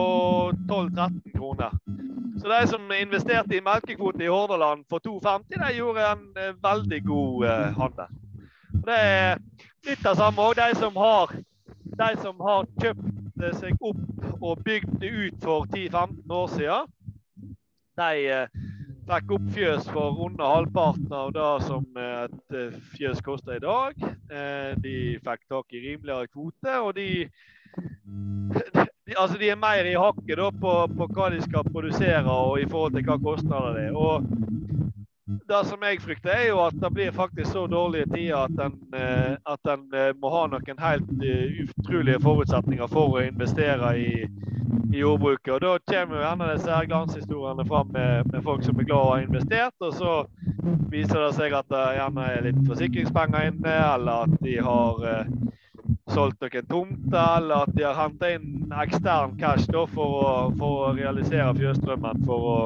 12-13 kroner. Så de som investerte i melkekvote i Hordaland for 2,50, de gjorde en eh, veldig god uh, handel. Og det er litt av samme òg. De, de som har kjøpt eh, seg opp og bygd det ut for 10-15 år siden, de fikk opp fjøs for under halvparten av det som et fjøs koster i dag. De fikk tak i rimeligere kvote, og de de, altså de er mer i hakket da, på, på, hva de skal produsere og i forhold til hva kostnader det er. Det som jeg frykter, er jo at det blir faktisk så dårlige tider at en, eh, at en eh, må ha noen helt uh, utrolige forutsetninger for å investere i, i jordbruket. Og Da kommer jo gjerne disse her glanshistoriene fram med, med, folk som er glad og har investert. Og så viser det seg at det gjerne er litt forsikringspenger inne, eller at de har solgt noen tomter, eller at de har henta inn ekstern cash da, for, å, for, å, realisere fjøsdrømmen for å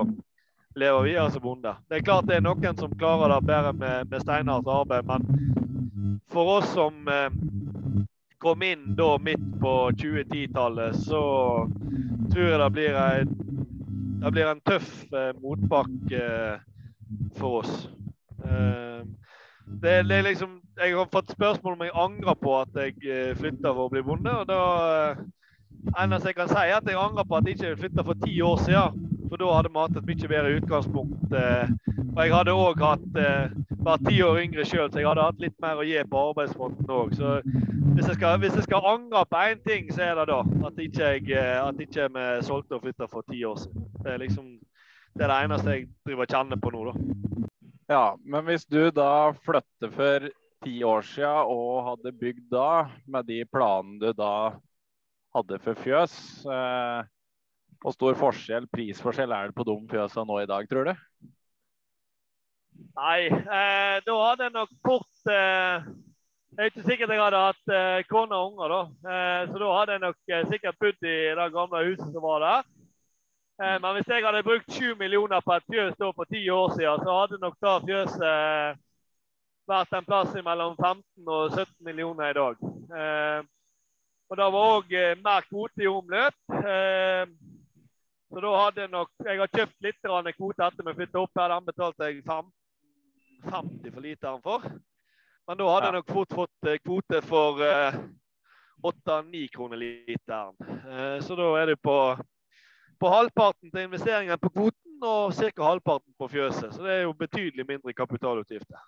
leve videre som bonde. Det er klart det er noen som klarer det bedre med, med steinhardt arbeid, men for oss som eh, kom inn da midt på 2010-tallet, så tror jeg det blir, en, det blir en tøff eh, motbakke eh, for oss. Eh, det, det, er liksom Jeg har fått spørsmål om jeg angrer på at jeg eh, flytta for å bli bonde. og da eh, eneste jeg kan si, er at jeg angrer på at jeg ikke flytta for ti år siden. For da hadde vi hatt et mye bedre utgangspunkt. Eh, og jeg hadde òg hatt vært ti år yngre sjøl, så jeg hadde hatt litt mer å gi på arbeidsfronten òg. Så hvis jeg, skal, hvis jeg, skal, angre på én ting, så er det da at ikke jeg at ikke vi solgte og flytta for ti år siden. Det er liksom det er det eneste jeg driver og kjenner på nå, da. Ja, men hvis du da flytter for ti år siden og hadde bygd da, med de planene du da hadde for fjøs, eh, hvor stor forskjell, prisforskjell er det på de fjøsene nå i dag, tror du? Nei, eh, da hadde jeg nok fort eh, Jeg er ikke sikkert jeg hadde hatt eh, kone og unger, da. Eh, så da hadde jeg nok eh, sikkert bodd i det gamle huset som var der. Eh, men hvis jeg hadde brukt 7 millioner på et fjøs da for ti år siden, så hadde nok da fjøset eh, vært en plass mellom 15 og 17 millioner i dag. Eh, og det var òg mer kvote i omløp. Så da hadde jeg nok Jeg har kjøpt litt kvote etter vi flytta opp her. Den betalte jeg 50 for literen for. Men da hadde jeg nok fort fått kvote for 8-9 kroner literen. Så da er det på på halvparten til investeringen på kvoten og ca. halvparten på fjøset. Så det er jo betydelig mindre kapitalutgifter.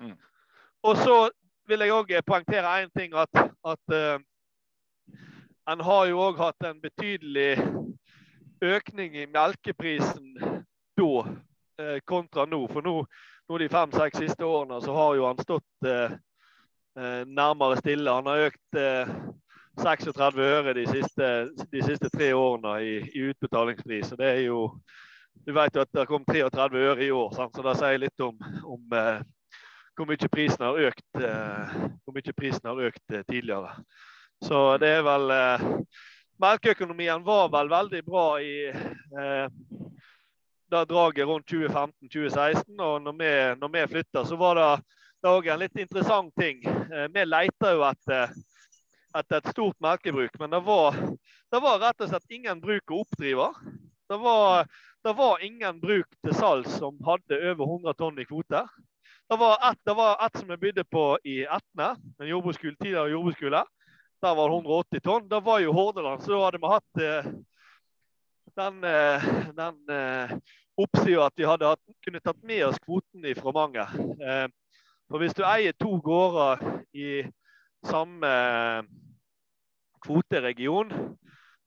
Mm. Og så vil jeg òg poengtere én ting, at, at eh, en har jo òg hatt en betydelig økning i melkeprisen da uh, kontra nå. For nå, nå de fem-seks siste årene så har jo han stått eh, nærmere stille. Han har økt 36 øre de siste, de siste tre årene i, i, utbetalingspris. Og det er jo Du vet jo at det kom 33 øre i år, sant? så det sier litt om, om eh, hvor mye prisen har økt, eh, prisen har økt eh, tidligere. Så det er vel eh, Melkeøkonomien var vel veldig bra i eh, da draget rundt 2015-2016. Og når vi, når vi flytta, så var det òg en litt interessant ting. Eh, vi leter jo etter et, et stort melkebruk. Men det var, det var, rett og slett ingen bruk å oppdrive. Det var, det var ingen bruk til salgs som hadde over 100 tonn i kvote. Det var ett, et som jeg bydde på i Etne, en jordbruksskole, tidligere jordbruksskole. Der var det 180 tonn. Det var jo Hordaland, så da hadde vi hatt eh, den, den oppsida at vi hadde hatt, kunne tatt med oss kvoten fra mange. For hvis du eier to gårder i samme kvoteregion,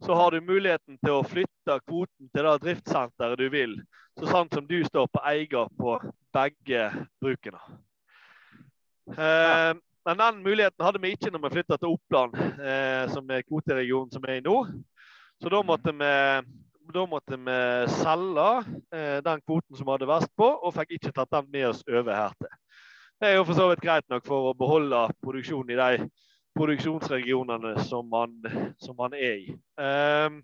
så har du muligheten til å flytte kvoten til det driftssenteret du vil. Så sant som du står på eier på begge brukene. Eh, men den muligheten hadde vi ikke når vi flytta til Oppland, eh, som er kvoteregionen som er i nord. Så da måtte vi, da måtte vi selge eh, den kvoten som vi hadde vært på, og fikk ikke tatt den med oss over her til. Det er jo for så vidt greit nok for å beholde produksjonen i de produksjonsregionene som man, som man er i. Eh,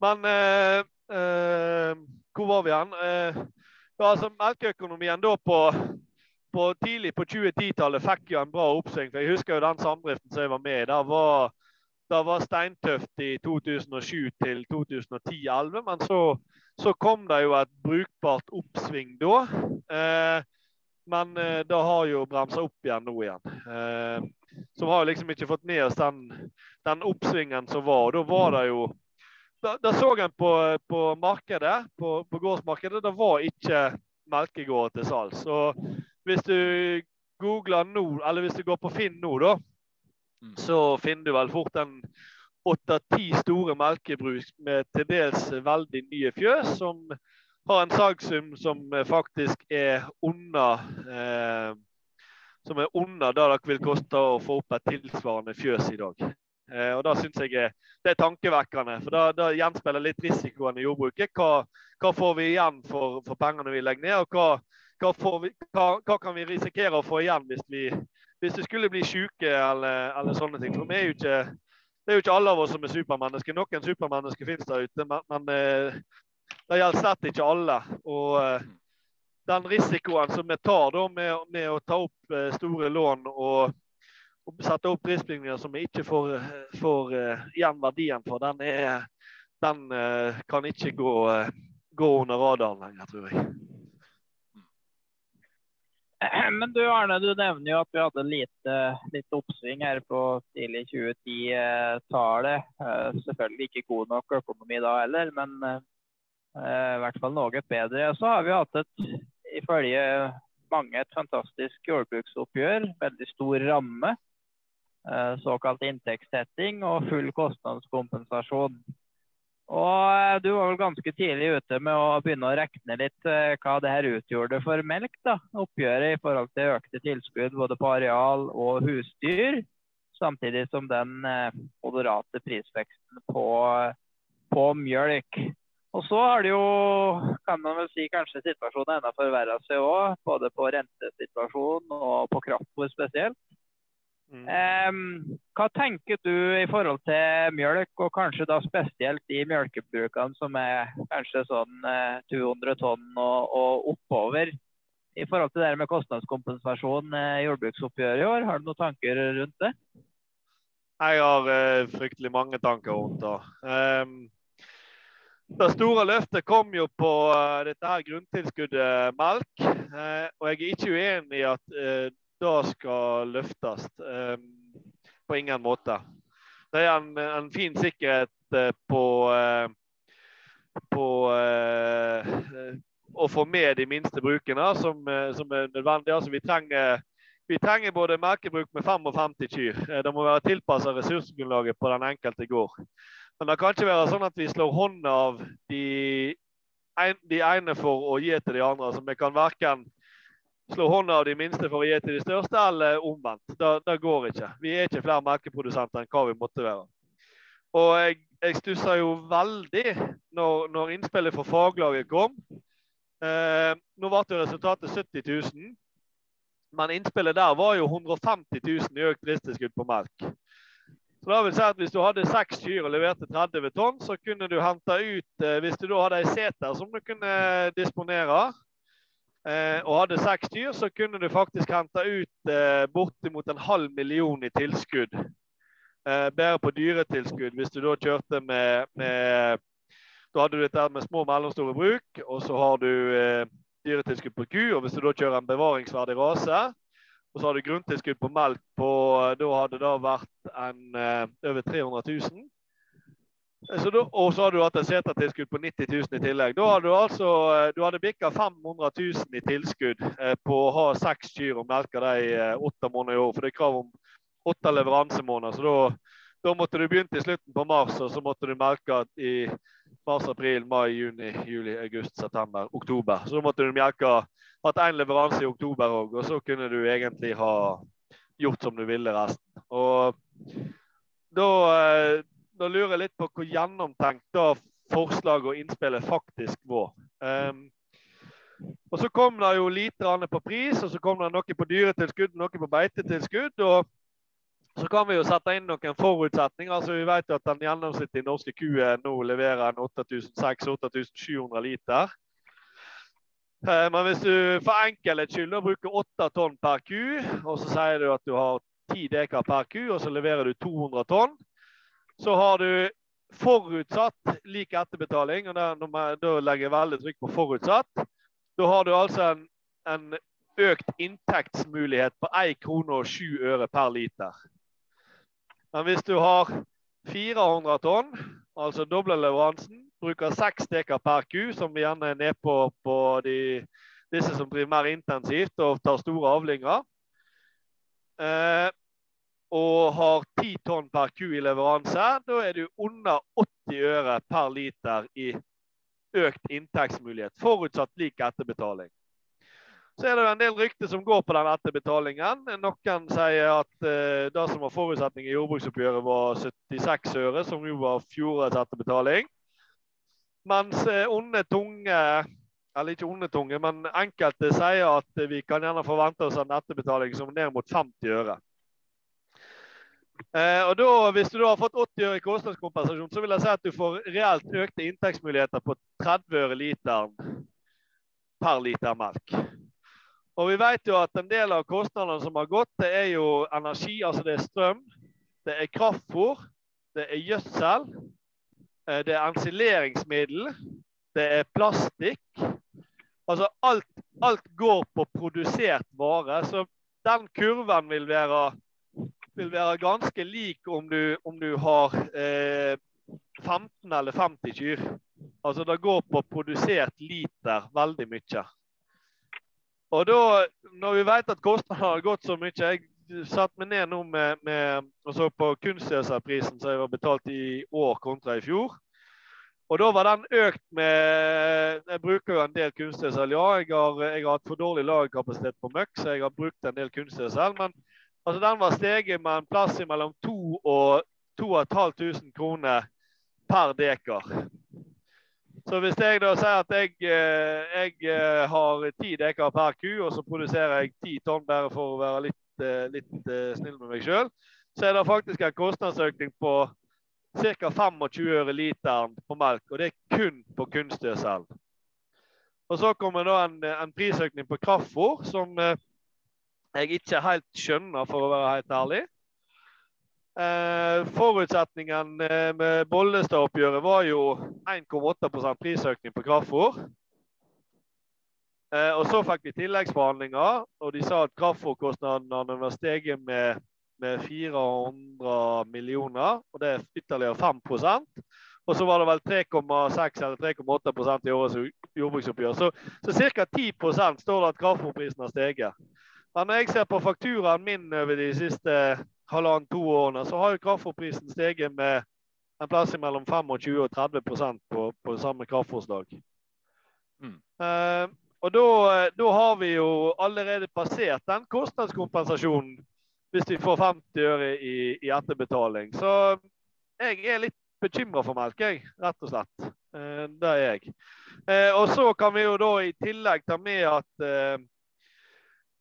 men uh, hvor var vi hen? ja, altså Melkeøkonomien da på, på tidlig på 2010-tallet fikk jo en bra oppsving. for Jeg husker jo den samdriften som jeg var med i. Der var, var steintøft i 2007 til 2010-2011. Men så, så, kom det jo et brukbart oppsving da. men det har jo bremsa opp igjen nå igjen. Så vi har liksom ikke fått med oss den, den oppsvingen som var. og Da var det jo Da, da så en på, på markedet, på, på, gårdsmarkedet, det var ikke melkegårder til salgs. Hvis du googler nå, eller hvis du går på Finn nå, da, mm. så finner du vel fort en åtte-ti store melkebruk med til dels veldig nye fjøs, som har en salgssum som faktisk er under eh, som er under det det vil koste å få opp et tilsvarende fjøs i dag. Eh, og Det syns jeg er, det er tankevekkende. For da, da gjenspeiler litt risikoen i jordbruket. Hva, hva, får vi igjen for, for pengene vi legger ned, og hva, hva, vi, hva, kan vi risikere å få igjen hvis vi, hvis vi skulle bli syke eller, eller, sånne ting. For vi er jo ikke, det er jo ikke alle av oss som er supermennesker. Noen supermennesker finnes der ute, men, men eh, det gjelder slett ikke alle. Og eh, den risikoen som vi tar da, med, med, å ta opp eh, store lån og, og sette opp prisbygninger som vi ikke får, får igjen verdien for, den, er, den kan ikke gå, gå, under radaren lenger, tror jeg. Men du Arne, du nevner jo at vi hadde litt, litt oppsving her på tidlig 2010-tallet. Selvfølgelig ikke god nok økonomi da heller, men i hvert fall noe bedre. Så har vi hatt et ifølge mange et fantastisk jordbruksoppgjør. Veldig stor ramme. Eh, såkalt inntektssetting og full kostnadskompensasjon. Og eh, Du var vel ganske tidlig ute med å begynne å regne litt eh, hva det her utgjorde for melk. da, Oppgjøret i forhold til økte tilskudd både på areal og husdyr. Samtidig som den moderate prisveksten på, på mjølk. Og så har det jo, kan man vel si, kanskje situasjonen enda forverra seg òg. Både på rentesituasjonen og på kraftfôr spesielt. Mm. Hva tenker du i forhold til mjølk, og kanskje da spesielt de mjølkebrukene som er kanskje sånn 200 eh, tonn og, og, oppover, i forhold til det med kostnadskompensasjon i jordbruksoppgjøret i år? Har du noen tanker rundt det? Jeg har uh, fryktelig mange tanker rundt det. Det store løftet kom jo på dette her grunntilskuddet melk. Og jeg er ikke uenig i at det skal løftes. Um, på ingen måte. Det er en, en fin sikkerhet på, på å få med de minste brukene som, som er nødvendig. Altså, vi, trenger, vi trenger både merkebruk med 55 kyr. Det må være tilpassa ressursgrunnlaget på den enkelte gård. Men det kan ikke være sånn at vi slår hånda av de, de ene for å gi til de andre. Altså, vi kan verken slå hånda av de minste for å gi til de største, eller omvendt. Det, det går ikke. Vi er ikke flere melkeprodusenter enn hva vi måtte være. Og jeg, jeg stussa jo veldig når, når, innspillet fra faglaget kom. Eh, nå ble jo resultatet 70 000. Men innspillet der var jo 150 000 i økt driftstilskudd på melk. Så da vil si at Hvis du hadde seks kyr og leverte 30 tonn, så kunne du hente ut eh, Hvis du da hadde ei seter som du kunne disponere, og hadde seks dyr, så kunne du faktisk hente ut eh, bortimot en halv million i tilskudd. Bare på dyretilskudd hvis du da kjørte med, med Da hadde du dette med små og mellomstore bruk, og så har du dyretilskudd på ku. Og hvis du da kjører en bevaringsverdig rase, og så har du grunntilskudd på melk på Da hadde det vært en, over 300 000. Og så har du hatt et setertilskudd på 90 000 i tillegg. Da hadde du altså du hadde bikka 500 000 i tilskudd eh, på å ha seks kyr og melke dem eh, åtte måneder i år. For det er krav om åtte leveransemåneder. Så da, da, måtte du begynt i slutten på mars, og så måtte du melke i mars, april, mai, juni, juli, august, september, oktober. Så da måtte du melke hatt én leveranse i oktober òg, og så kunne du egentlig ha gjort som du ville resten. Og da eh, da lurer jeg litt på hvor gjennomtenkt da forslaget og innspillet faktisk var. Um, og Så kom det jo lite på pris, og så kom det noe på dyretilskudd, noe på beitetilskudd. og Så kan vi jo sette inn noen forutsetninger. altså Vi vet jo at den gjennomsnittlige norske kuen nå leverer en 8600-8700 liter. Ehm, men hvis du for enkelhets skyld bruker 8 tonn per ku, og så sier du at du har 10 dekar per ku, og så leverer du 200 tonn, så har du forutsatt lik etterbetaling. og Da, legger jeg veldig trykk på forutsatt. Da har du altså en, en økt inntektsmulighet på 1 krone og 7 øre per liter. Men hvis du har 400 tonn, altså doble leveransen, bruker 6 dekar per ku, som gjerne er nede på på de, disse som driver mer intensivt og tar store avlinger, eh, og har 10 tonn per ku i leveranse, da er du under 80 øre per liter i økt inntektsmulighet, forutsatt lik etterbetaling. Så er det en del rykter som går på den etterbetalingen. Noen sier at eh, det som var forutsetning i jordbruksoppgjøret, var 76 øre, som jo var fjorårets etterbetaling. Mens uh, onde tunge, eller ikke onde tunge, men enkelte sier at vi kan gjerne forvente oss en etterbetaling som er ned mot 50 øre. Eh, og da, Hvis du da har fått 80 øre i kostnadskompensasjon, så vil jeg si at du får reelt økte inntektsmuligheter på 30 øre literen per liter melk. Og Vi vet jo at en del av kostnadene som har gått, det er jo energi, altså det er strøm, det er kraftfôr, det er gjødsel, eh, det er ensileringsmiddel, det er plastikk. Altså alt, alt går på produsert vare. Så den kurven vil være vil være ganske lik om du, om du har eh, 15 eller 50 kyr. Altså det går på produsert liter veldig mye. Og da, når vi vet at kostnadene har gått så mye Jeg satte meg ned nå med, med og så på kunstgjødselprisen som jeg var betalt i år kontra i fjor. Og da var den økt med Jeg bruker jo en del kunstgjødsel, ja. Jeg har, jeg har hatt for dårlig lagerkapasitet på møkk, så jeg har brukt en del kunstgjødsel. Men Altså Den var steget med en plass mellom 2000 og 2500 kroner per dekar. Så hvis jeg da sier at jeg, eh, jeg eh, har ti dekar per ku, og så produserer jeg ti tonn bare for å være litt, eh, litt snill med meg sjøl, så er det faktisk en kostnadsøkning på ca. 25 øre literen på melk. Og det er kun på kunstgjødsel. Og så kommer da en, en prisøkning på kraftfôr, som jeg ikke helt skjønner, for å være helt ærlig. Eh, forutsetningen eh, med Bollestad-oppgjøret var jo 1,8% prisøkning på kraftfôr. Eh, og så fikk vi tilleggsforhandlinger, og de sa at kraftfôrkostnadene var steget med, med 400 millioner, og det er ytterligere 5% og så var det vel 3,6 eller 3,8% i årets jordbruksoppgjør. Så, så ca. 10 står det at kraftfôrprisen har steget. Men når jeg ser på fakturaen min over de siste halvannen-to årene, så har jo kraftfòrprisen steget med en plass mellom 25 og 30% på, på samme kraftfòrslag. Mm. Uh, og da, har vi jo allerede passert den kostnadskompensasjonen hvis vi får 50 øre i, i etterbetaling. Så jeg er litt bekymra for melk, jeg, rett og slett. Uh, det er jeg. Uh, og så kan vi jo da i tillegg ta med at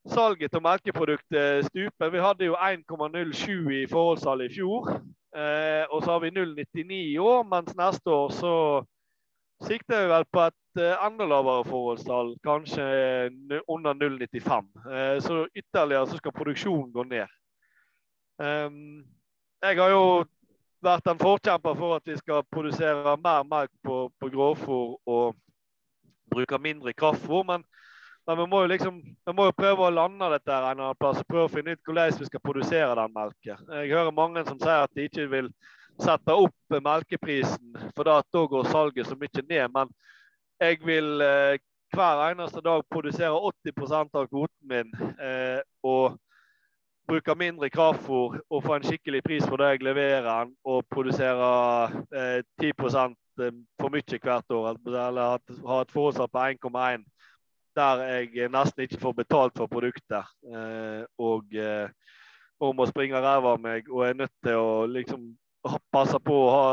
salget av melkeprodukter stuper. Vi hadde jo 1,07 i forholdssalg i fjor. Eh, og så har vi 0,99 i år, mens neste år så sikter vi vel på et eh, enda lavere forholdstall, kanskje under 0,95. Eh, så ytterligere så skal produksjonen gå ned. Um, jeg har jo vært en forkjemper for at vi skal produsere mer melk på, på grovfôr og bruke mindre kraftfôr. Men men vi må jo liksom, vi må jo prøve å lande dette her en annen plass og prøve å finne ut hvordan vi skal produsere den melken. Jeg hører mange som sier at de ikke vil sette opp melkeprisen, for da, går salget så mye ned. Men jeg vil eh, hver eneste dag produsere 80% av kvoten min eh, og bruke mindre kraftfôr og få en skikkelig pris for det jeg leverer, og produsere eh, 10 eh, for mye hvert år, eller ha et forutsatt på 1,1 der jeg nesten ikke får betalt for produktet. Eh, og, eh, og må springe ræva av meg og er nødt til å liksom passe på å ha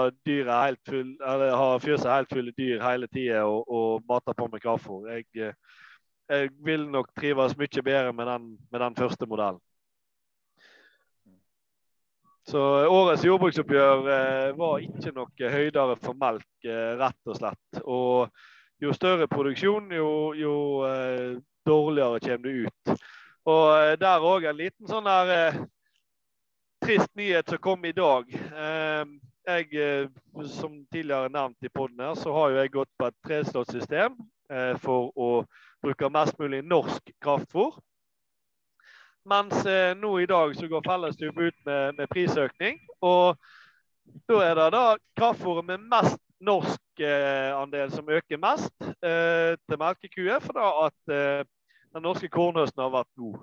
helt full, eller ha fjøset helt fulle dyr hele tida og, og mate på med kraftfôr. Jeg, eh, jeg, vil nok trives mye bedre med den, med den første modellen. Så årets jordbruksoppgjør eh, var ikke noe høydere for melk, eh, rett og slett. Og jo større produksjon, jo, jo eh, dårligere kommer det ut. Og eh, der òg en liten sånn der eh, trist nyhet som kom i dag. Eh, jeg, eh, som tidligere nevnt i poden her, så har jo jeg gått på et treslåttsystem for å bruke mest mulig norsk kraftfôr. Mens nå i dag så går Felleskjøp ut med, med, prisøkning. Og da er det da kraftfôret med mest norsk eh, andel som øker mest eh, til melkekuer, for da at eh, den norske kornhøsten har vært god.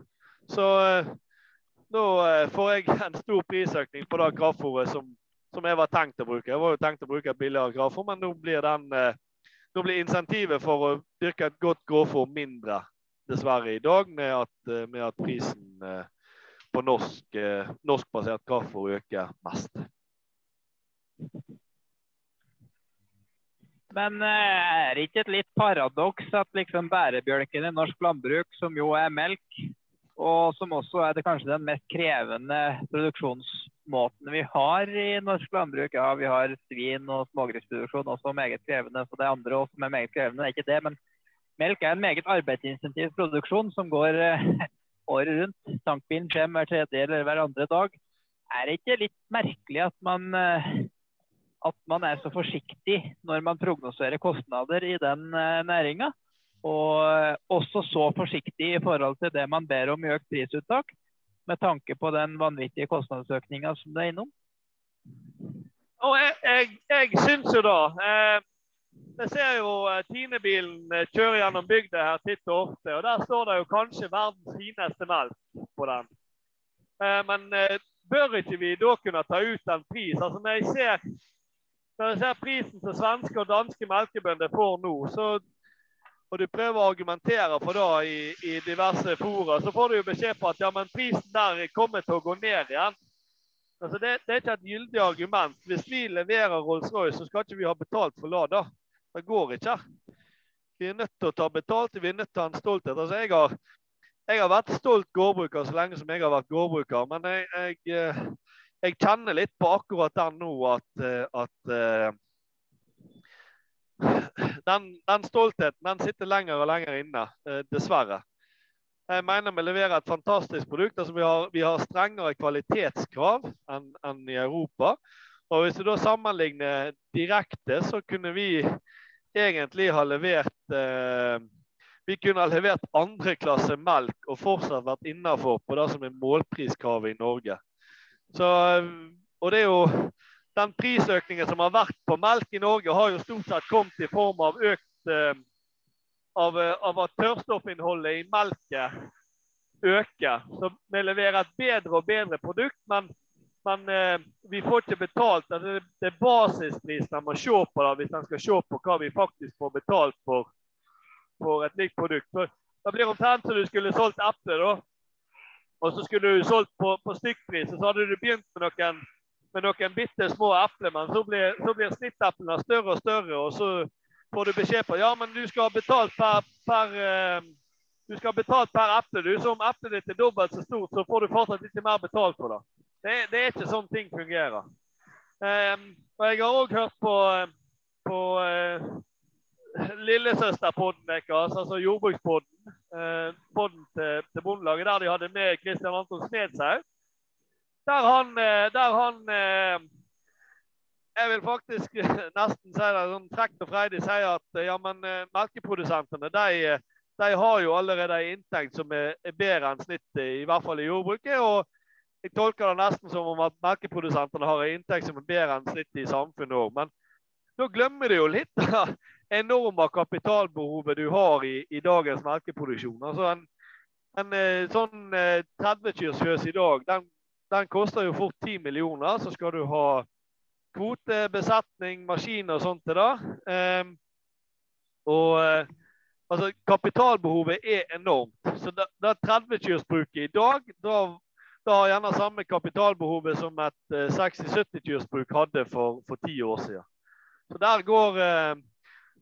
Så nå får jeg en stor prisøkning på det kraftfôret som, som, jeg var tenkt å bruke. Jeg var jo tenkt å bruke billigere kraftfôr, men nå blir, den, nå blir insentivet for å dyrke et godt grovfôr mindre, dessverre, i dag, med at, med at prisen på norsk, norskbasert kraftfôr øker mest. Men eh, er det ikke et litt paradoks at liksom bærebjelken i norsk landbruk, som jo er melk, og som også er det kanskje den mest krevende produksjonsmåten vi har i norsk landbruk. Ja, vi har svin og smågrisproduksjon også meget krevende, så det andre også som er meget krevende. Det er ikke det, men melk er en meget arbeidsinsentiv produksjon som går eh, året rundt. Tankbilen kommer hver tredje eller hver andre dag. Er det ikke litt merkelig at man eh, at man er så forsiktig når man prognoserer kostnader i den eh, næringa. Og eh, også så forsiktig i forhold til det man ber om i økt prisuttak, med tanke på den vanvittige kostnadsøkninga som det er innom. Og jeg, jeg, jeg syns jo da eh, Jeg ser jo eh, Tine-bilen kjøre gjennom bygda her titt og ofte. Og der står det jo kanskje verdens fineste melk på den. Eh, men eh, bør ikke vi da kunne ta ut en pris? Altså Når jeg ser når jeg ser prisen som svenske og danske melkebønder får nå, så, og du prøver å argumentere for det i, i, diverse fora, så får du jo beskjed på at ja, men prisen der kommer til å gå ned igjen. Altså det, det, er ikke et gyldig argument. Hvis vi leverer Rolls-Royce, så skal ikke vi ha betalt for Lada. Det går ikke. Vi er nødt til å ta betalt, vi er nødt til å ha en stolthet. Altså jeg har, jeg har vært stolt gårdbruker så lenge som jeg har vært gårdbruker, men jeg, jeg eh, jeg kjenner litt på akkurat den nå at, eh, at uh, den, den, stoltheten den sitter lenger og lenger inne, uh, dessverre. Jeg mener vi leverer et fantastisk produkt. altså Vi har, vi har strengere kvalitetskrav enn, enn i Europa. Og Hvis du da sammenligner direkte, så kunne vi egentlig ha levert eh, vi kunne ha levert andreklasse melk og fortsatt vært innafor på det som er målpriskravet i Norge. Så, og det er jo den prisøkningen som har vært på melk i Norge, har jo stort sett kommet i form av økt eh, av, av, at tørrstoffinnholdet i melket øker. Så vi leverer et bedre og bedre produkt, men, men eh, vi får ikke betalt. Altså, det er basisprisen en må se på da, hvis en skal se på hva vi faktisk får betalt for, for et likt produkt. Så, det blir omtrent som du skulle solgt eple. da og så skulle du solgt på, på stykkpris, og så hadde du begynt med noen, med noen bitte små epler. Men så blir, så større og større, og så får du beskjed på ja, men du skal ha betalt per, per uh, du skal ha betalt per eple. Så om eplet ditt er dobbelt så stort, så får du fortsatt ikke mer betalt for det. Det, det er ikke sånn ting fungerer. Um, og jeg har òg hørt på, på uh, lillesøsterpodden deres, altså jordbrukspodden, eh, podden til, til Bondelaget, der de hadde med Kristian Anton Smedshaug. Der han, eh, der han eh, Jeg vil faktisk nesten si det sånn frekt og freidig sier at ja, men melkeprodusentene de, de, har jo allerede en inntekt som er, er bedre enn snittet, i hvert fall i jordbruket. og jeg tolker det nesten som om at melkeprodusentene har en inntekt som er bedre enn snittet i samfunnet òg. Men nå glemmer du jo litt det enorme kapitalbehovet du har i, i dagens melkeproduksjon. Altså en, en eh, sånn 30 kyrs fjøs i dag, den, den, koster jo fort 10 millioner. Så skal du ha kvote, besetning, maskiner og sånt til det. Um, og eh, altså, kapitalbehovet er enormt. Så det, det 30-kyrsbruket i dag, da, da har gjerne samme kapitalbehovet som et 60-70-kyrsbruk hadde for ti år siden. Så der går, eh,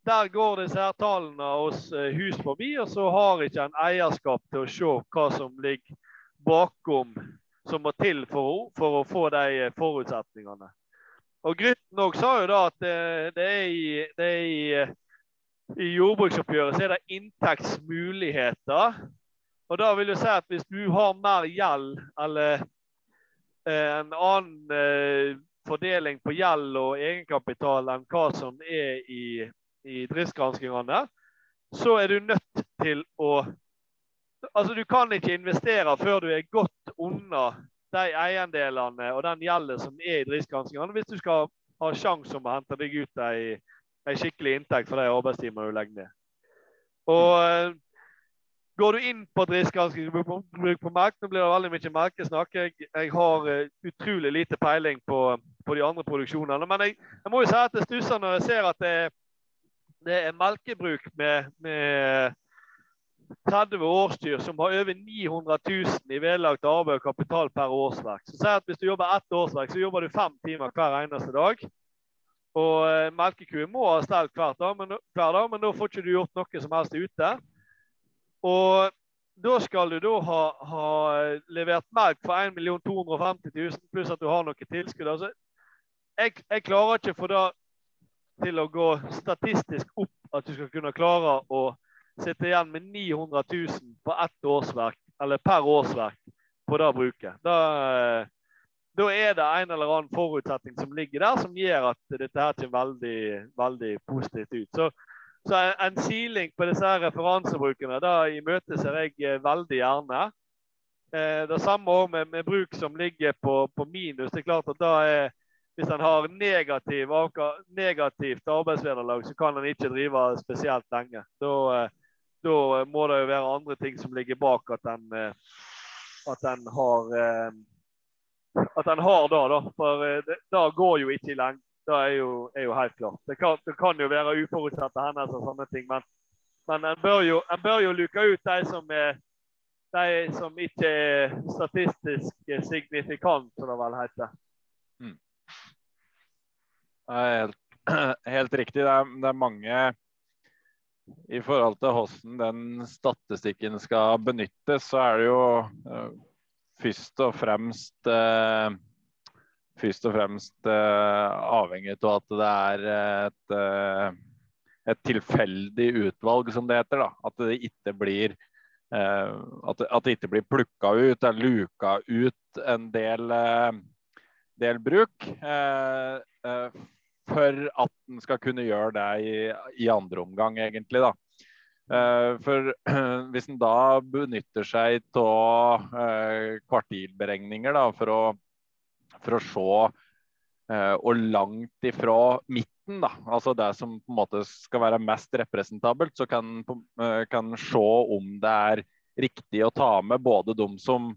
der går disse her tallene hos eh, hus forbi, og så har ikke en eierskap til å se hva som ligger bakom som må til for, for å få de eh, forutsetningene. Og Grytten òg sa jo da at det, er i, det er i i jordbruksoppgjøret så er det inntektsmuligheter. Og da vil jeg si at Hvis du har mer gjeld eller en annen fordeling på gjeld og egenkapital enn hva som er i, i driftsgranskingene, så er du nødt til å Altså, du kan ikke investere før du er godt unna de eiendelene og den gjelden som er i driftsgranskingene, hvis du skal ha sjanse om å hente deg ut ei, ei skikkelig inntekt for de arbeidstimene du legger ned. Og Går du inn på driftsgransking på, melk, nå blir det veldig mye melkesnakk. Jeg, jeg har uh, utrolig lite peiling på, på, de andre produksjonene. Men jeg, jeg må jo si at det stusser når jeg ser at det, det er melkebruk med, med 30 årsdyr som har over 900 000 i vedlagt arbeid og kapital per årsverk. Så at Hvis du jobber ett årsverk, så jobber du fem timer hver eneste dag. Og melkekuer må ha stelt hver dag, men, hver dag, men da får ikke du gjort noe som helst ute. Og da skal du da ha, ha levert melk for 1 250 000 pluss at du har noe tilskudd. Altså, jeg, jeg, klarer ikke for det til å gå statistisk opp at du skal kunne klare å sitte igjen med 900 000 på ett årsverk, eller per årsverk på det bruket. Da, da er det en eller annen forutsetning som ligger der, som gjør at dette her kommer veldig, veldig positivt ut. Så så en siling på disse referansebrukene da imøteser jeg eh, veldig gjerne. Eh, det samme òg med, med, bruk som ligger på, på, minus. Det er klart at da er, Hvis en har negativ, negativt arbeidsvederlag, så kan en ikke drive spesielt lenge. Da, eh, da, må det jo være andre ting som ligger bak at en, at en har at en har det, da. For det, det går jo ikke lenge det er jo, er jo helt klart. Det kan, det kan, jo være uforutsette hendelser og sånne ting, men, men en, bør jo, en bør jo luke ut de som, er, de som ikke er statistisk signifikant, som det vel heter. Mm. Det er helt, helt riktig. Det er, det er, mange I forhold til hvordan den statistikken skal benyttes, så er det jo uh, først og fremst uh, først og fremst uh, avhengig av at det er et, uh, et, tilfeldig utvalg, som det heter. da. At det ikke blir uh, at, blir plukka ut eller luka ut en del, del bruk. for at en skal kunne gjøre det i, i andre omgang, egentlig. da. For hvis en da benytter seg av kvartilberegninger da, for å for å se hvor og langt ifra midten, da, altså det som på en måte skal være mest representabelt, så kan eh, kan se om det er riktig å ta med både de som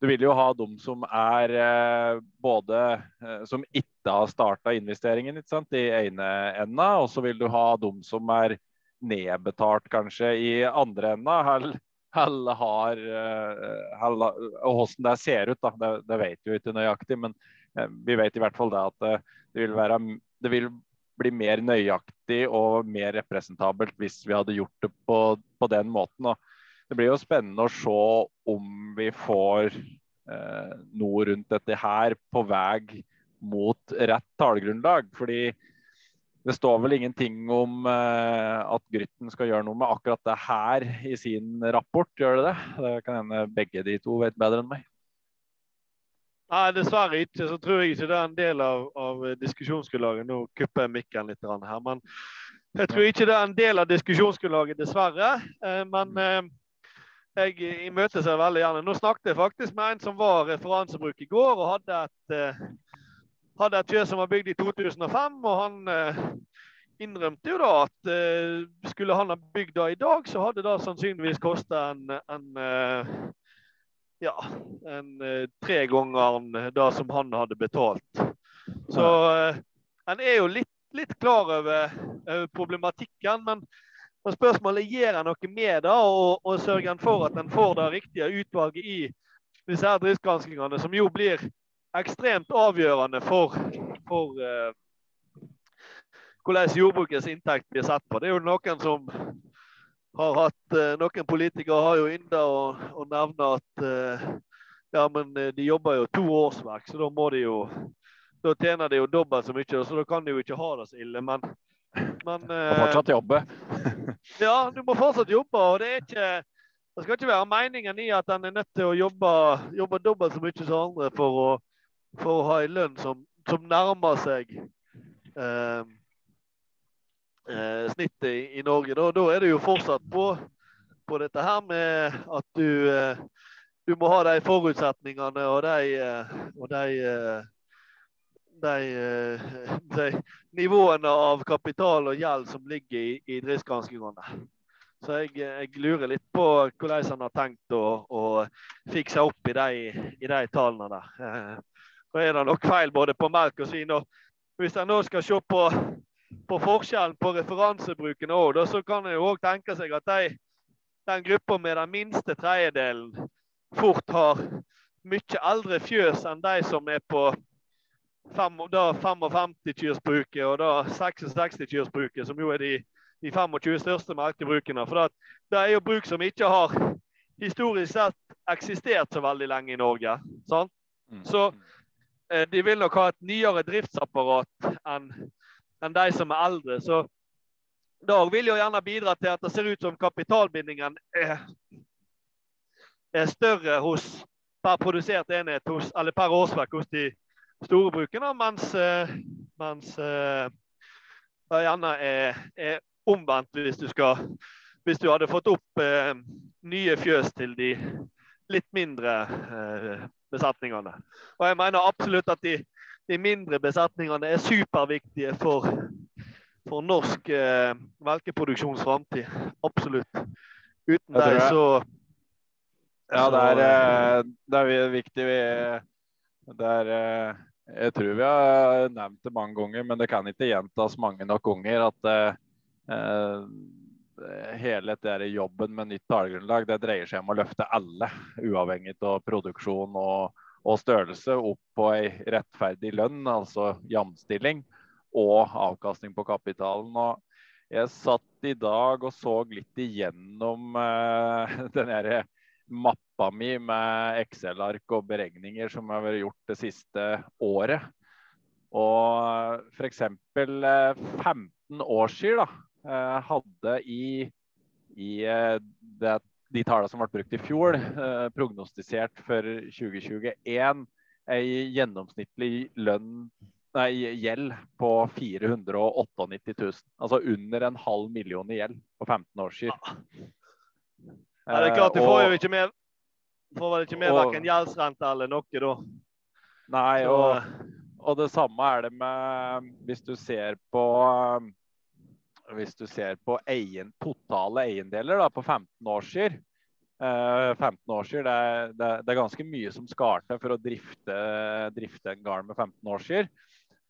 du vil jo ha de som er eh, både eh, som ikke har starta investeringen sant, i ene enda, og så vil du ha de som er nedbetalt kanskje i andre enda. Hell har hell, eh, Og hvordan det ser ut, da, det, det vet vi jo ikke nøyaktig. Men eh, vi vet i hvert fall det at eh, det vil, være, det vil bli mer nøyaktig og mer representabelt hvis vi hadde gjort det på, på den måten. Og det blir jo spennende å se om vi får eh, noe rundt dette her på vei mot rett tallgrunnlag. Fordi det står vel ingenting om uh, at Grytten skal gjøre noe med akkurat det her i sin rapport, gjør det det? Det kan hende begge de to vet bedre enn meg. Nei, dessverre ikke. Så tror jeg ikke det er en del av, av diskusjonsgrunnlaget. Nå kupper jeg mikken litt her. Men jeg tror ikke det er en del av diskusjonsgrunnlaget, dessverre. Eh, men eh, jeg imøteser veldig gjerne. Nå snakket jeg faktisk med en som var referansebruk i går, og hadde et, hadde et fjøs som var bygd i 2005. Og han uh, innrømte jo da at uh, skulle han ha bygd det i dag, så hadde det sannsynligvis kostet en, en ja, en, tre ganger det som han hadde betalt. Så han er jo litt, litt klar over, over problematikken. men og Spørsmålet gjør han noe med det, og, og sørger han for at en får det riktige utvalget i disse her driftsgranskingene, som jo blir ekstremt avgjørende for, for uh, hvordan jordbrukets inntekt blir sett på. Det er jo noen som har hatt uh, Noen politikere har jo ynda å, å nevne at uh, ja, men de jobber jo to årsverk, så da må de jo da tjener de jo dobbelt så mye, så da kan de jo ikke ha det så ille. Men men, må eh, fortsatt jobbe. ja, du må fortsatt jobbe. og det, er ikke, det skal ikke være meningen i at en er nødt til å jobbe, jobbe dobbelt så mye som andre for å, for å ha lønn som, som nærmer seg eh, eh, snittet i, i Norge. Da, da, er det jo fortsatt på, på dette her med at du, eh, du må ha de forutsetningene og de, eh, og de de, eh, de, nivåene av kapital og gjeld som ligger i, i driftsgranskingene. Så jeg, jeg, lurer litt på hvordan han har tenkt å, å fikse opp i de, i de tallene der. Så er det nok feil både på melk og svin. Hvis en nå skal se på, på forskjellen på referansebruken òg, så kan en òg tenke seg at de, den gruppa med den minste tredjedelen fort har mye eldre fjøs enn de som er på da 55-kyrsbruket og da 66-kyrsbruket, som jo er de, de 25 største melkebrukene. For det, det, er jo bruk som ikke har historisk sett eksistert så veldig lenge i Norge. Sant? Mm. Så eh, de vil nok ha et nyere driftsapparat enn en de som er eldre. Så Dag vil jo gjerne bidra til at det ser ut som kapitalbindingen er, er større hos, per produsert enhet hos, eller per årsverk hos de store brukene, mens, eh, mens eh, det gjerne er, er, omvendt hvis du, skal, hvis du hadde fått opp eh, nye fjøs til de litt mindre eh, besetningene. Og jeg mener absolutt at de, de mindre besetningene er superviktige for, for norsk eh, melkeproduksjons framtid. Absolutt. Uten deg så Ja, det er, eh, det er viktig. Det er jeg tror vi har nevnt det mange ganger, men det kan ikke gjentas mange nok ganger at eh, hele der jobben med nytt tallgrunnlag det dreier seg om å løfte alle, uavhengig av produksjon og, og størrelse, opp på ei rettferdig lønn, altså jamstilling, og avkastning på kapitalen. Og jeg satt i dag og så litt igjennom eh, den herre mappa mi med Excel-ark og beregninger som har vært gjort det siste året. Og f.eks. 15 eh, år siden da, hadde i, i eh, det, de tallene som ble brukt i fjor, prognostisert for 2021 ei gjennomsnittlig lønn nei, gjeld på 498 000. Altså under en halv million i gjeld på 15 års skyld. Ja, det er klart, du får jo ikke med får vel ikke med verken gjeldsrente eller noe da. Nei, og, og, det samme er det med Hvis du ser på hvis du ser på egen, totale eiendeler da, på 15 års siden, eh, 15 år siden det, det, det, er ganske mye som skal til for å drifte, drifte en gard med 15 år siden.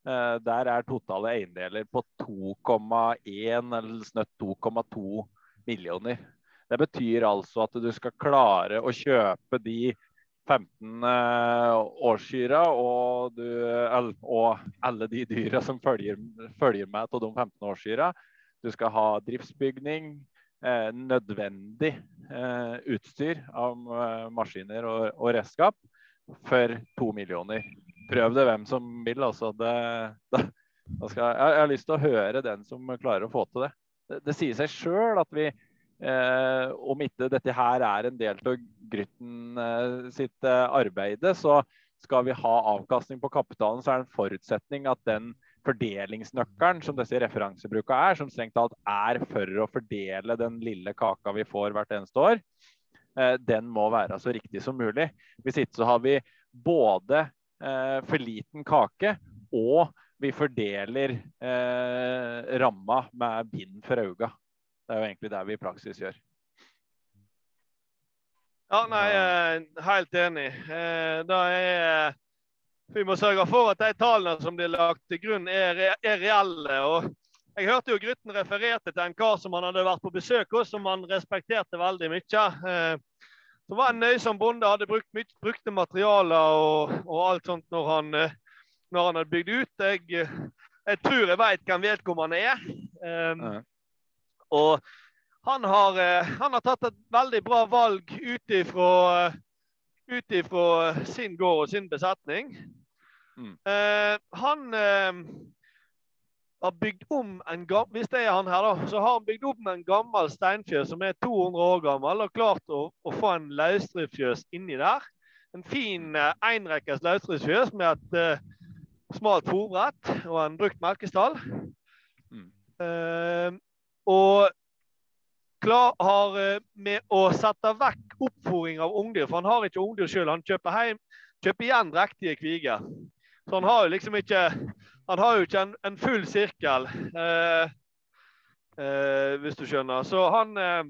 Eh, der er totale eiendeler på 2,1 eller snøtt 2,2 millioner. Det betyr altså at du skal klare å kjøpe de 15 eh, årskyra og, og, alle de dyra som følger, følger med til de 15 årskyra. Du skal ha driftsbygning, eh, nødvendig eh, utstyr av eh, maskiner og, og, redskap for to millioner. Prøv det hvem som vil. altså. Det, det, skal, jeg, jeg, har lyst til å høre den som klarer å få til det. Det, det sier seg sjøl at vi Eh, om ikke dette her er en del av Grytten eh, sitt eh, arbeide, så skal vi ha avkastning på kapitalen, så er det en forutsetning at den fordelingsnøkkelen som disse referansebruka er, som strengt talt er for å fordele den lille kaka vi får hvert eneste år, den må være så riktig som mulig. Hvis ikke så har vi både for liten kake og vi fordeler ramma med bind for øynene. Det er jo egentlig det vi i praksis gjør. Ja, nei, helt enig. Da er vi må sørge for at de tallene som blir lagt til grunn, er, er reelle. og jeg hørte jo Grytten refererte til en kar som han hadde vært på besøk hos, som han respekterte veldig mye. Eh, som var en nøysom bonde, hadde brukt mye, brukte materialer og, og, alt sånt når han, eh, når han hadde bygd ut. Jeg, jeg tror jeg vet hvem vedkommende er. Um, og han har, han har, tatt et veldig bra valg ut ifra sin gård og sin besetning. Mm. Uh, han uh, har bygd om en gammel, Hvis det er han her, da, så har han bygd om en gammel steinfjøs som er 200 år gammel, og klart å, å få en løsdriftsfjøs inni der. En fin uh, enrekkes løsdriftsfjøs med et uh, smalt fòrbrett og en brukt melkestall. Mm. Uh, og klar har med å sette vekk oppfòring av ungdyr, for han har ikke ungdyr sjøl. Han kjøper, hjem, kjøper igjen drektige kviger. Så han har jo liksom ikke Han har jo ikke en, en full sirkel, eh, eh, hvis du skjønner. Så han, eh,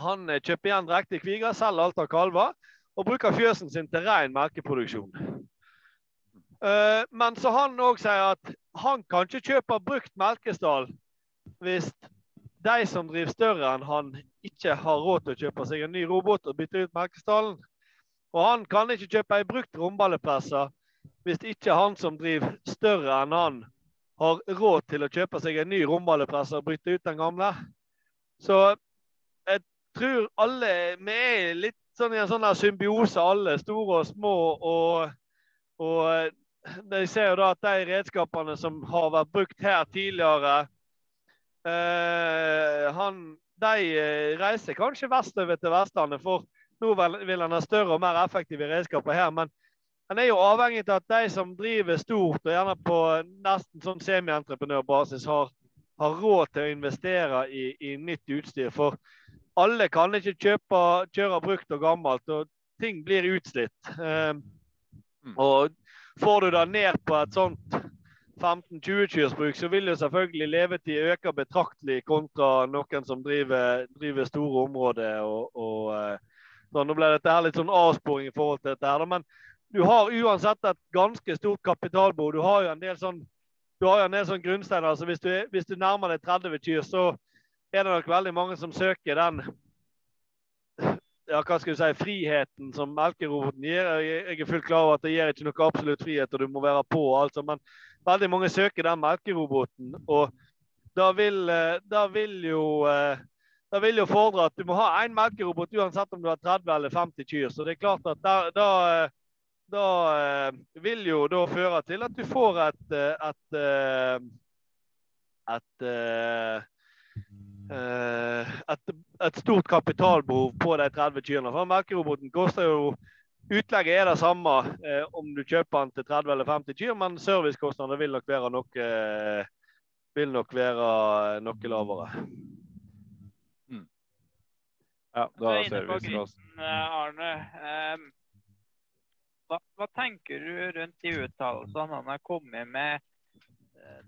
han kjøper igjen drektige kviger, selger alt av kalver og bruker fjøsen sin til ren melkeproduksjon. Eh, men så han òg sier at han kan ikke kjøpe brukt melkestall hvis de som driver større enn han, ikke har råd til å kjøpe seg en ny robot og bytte ut melkestallen. Og han kan ikke kjøpe ei brukt romballepresse hvis ikke han som driver større enn han, har råd til å kjøpe seg en ny romballepresse og bryte ut den gamle. Så jeg tror alle Vi er litt sånn i en sånn symbiose, alle, store og små. Og, og de ser jo da at de redskapene som har vært brukt her tidligere eh, han, De reiser kanskje vestover til Vestlandet, for nå vil han ha større og mer effektive redskaper her. men en er jo avhengig av at de som driver stort, og gjerne på nesten sånn semientreprenørbasis, har, har, råd til å investere i, i, nytt utstyr. For alle kan ikke kjøpe, kjøre brukt og gammelt, og ting blir utslitt. Um, og får du da ned på et sånt 15-20-kyrsbruk, så vil jo selvfølgelig levetid øke betraktelig kontra noen som driver, driver store områder. og, og uh, så Nå ble dette her litt sånn avsporing i forhold til dette. her, men du har uansett et ganske stort kapitalbord. Du har jo en del sånn du har jo en del sånn grunnsteiner. altså hvis du, hvis du nærmer deg 30 kyr, så er det nok veldig mange som søker den ja, hva skal du si, friheten som melkeroboten gir. Jeg er fullt klar over at det gir ikke noe absolutt frihet, og du må være på. altså, Men veldig mange søker den melkeroboten. Og da vil, eh, da vil jo eh, da vil jo fordre at du må ha én melkerobot uansett om du har 30 eller 50 kyr. Så det er klart at da, da eh, da eh, vil jo da føre til at du får et eh, et, eh, et, et, et stort kapitalbehov på de 30 kyrne. For melkeroboten koster jo Utlegget er det samme eh, om du kjøper den til 30 eller 50 kyr, men servicekostnadene vil nok være noe, vil nok være noe lavere. Mm. Ja, da er oss. Arne. Um, hva, hva, tenker du rundt de uttalelsene han har kommet med?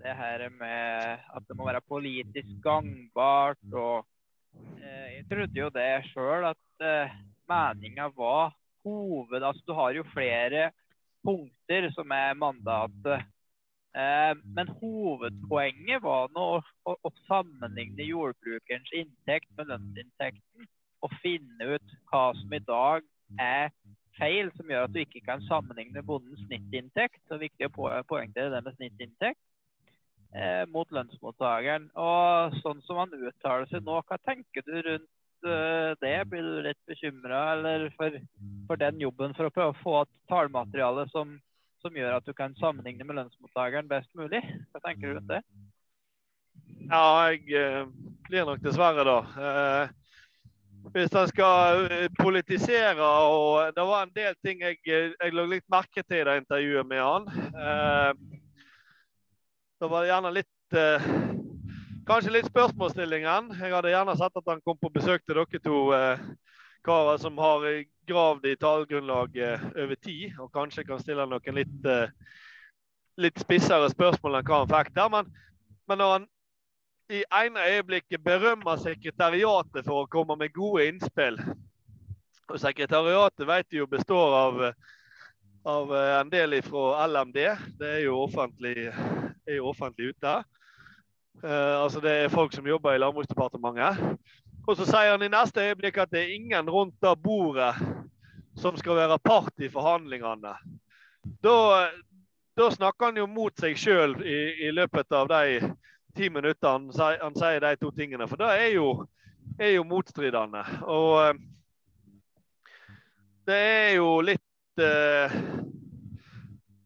Det her med at det må være politisk gangbart. og eh, Jeg trodde jo det sjøl, at eh, meninga var hoved... Altså, du har jo flere punkter som er mandatet. Eh, men hovedpoenget var nå å, å, å, sammenligne jordbrukerens inntekt med lønnsinntekten. Og finne ut hva som i dag er feil som gjør at du ikke kan sammenligne bondens snittinntekt, så viktig å poengtere det med snittinntekt, eh, mot lønnsmottakeren. Og sånn som han uttaler seg nå, hva tenker du rundt eh, det? Blir du litt bekymra for, for, den jobben for å prøve å få et tallmateriale som, som, gjør at du kan sammenligne med lønnsmottakeren best mulig? Hva tenker du rundt det? Ja, jeg eh, blir nok dessverre da. Eh, hvis han skal eh, politisere og Det var en del ting jeg, jeg lå litt merke til i det intervjuet med han. Eh, det var gjerne litt eh, Kanskje litt spørsmålsstillingen. Jeg hadde gjerne sett at han kom på besøk til dere to. Eh, karer som har gravd i tallgrunnlaget over tid, og kanskje kan stille noen litt, litt spissere spørsmål enn hva han fikk der. Men, men når han i ene øyeblikket berømmer sekretariatet for å komme med gode innspill og Sekretariatet vet jo består av, av en del fra LMD. Det er jo offentlig, er jo offentlig ute. Uh, altså Det er folk som jobber i Landbruksdepartementet. Og så sier han i neste øyeblikk at det er ingen rundt det bordet som skal være part i forhandlingene. Da, da snakker han jo mot seg sjøl i, i, løpet av de ti minutter han, han, sier de to tingene. For det er jo, er jo motstridende. Og uh, det er jo litt eh,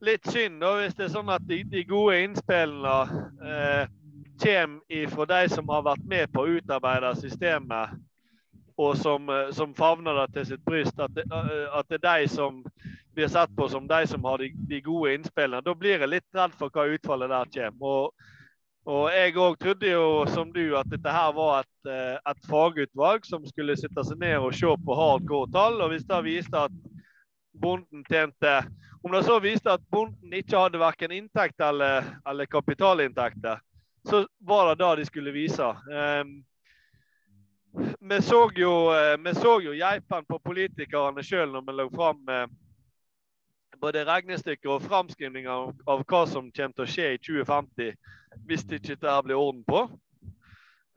litt synd da, hvis det er sånn at de, de gode innspillene eh, kommer fra de som har vært med på å utarbeide systemet, og som, eh, som favner det til sitt bryst, at det, eh, at det, er de som blir sett på som de som har de, de gode innspillene. Da blir jeg litt redd for hva utfallet der kommer. Og, og jeg òg trodde jo, som du, at dette her var et, eh, et fagutvalg som skulle sitte seg ned og se på hardcore-tall. Og hvis det viste at bonden tjente Om det så viste at bonden ikke hadde verken inntekt eller, eller kapitalinntekter, så var det det de skulle vise. Um, vi så jo, geipen på politikerne sjøl når vi la fram uh, både regnestykker og framskrivninger av, av, hva som kommer til å skje i 2050 hvis det ikke dette blir orden på.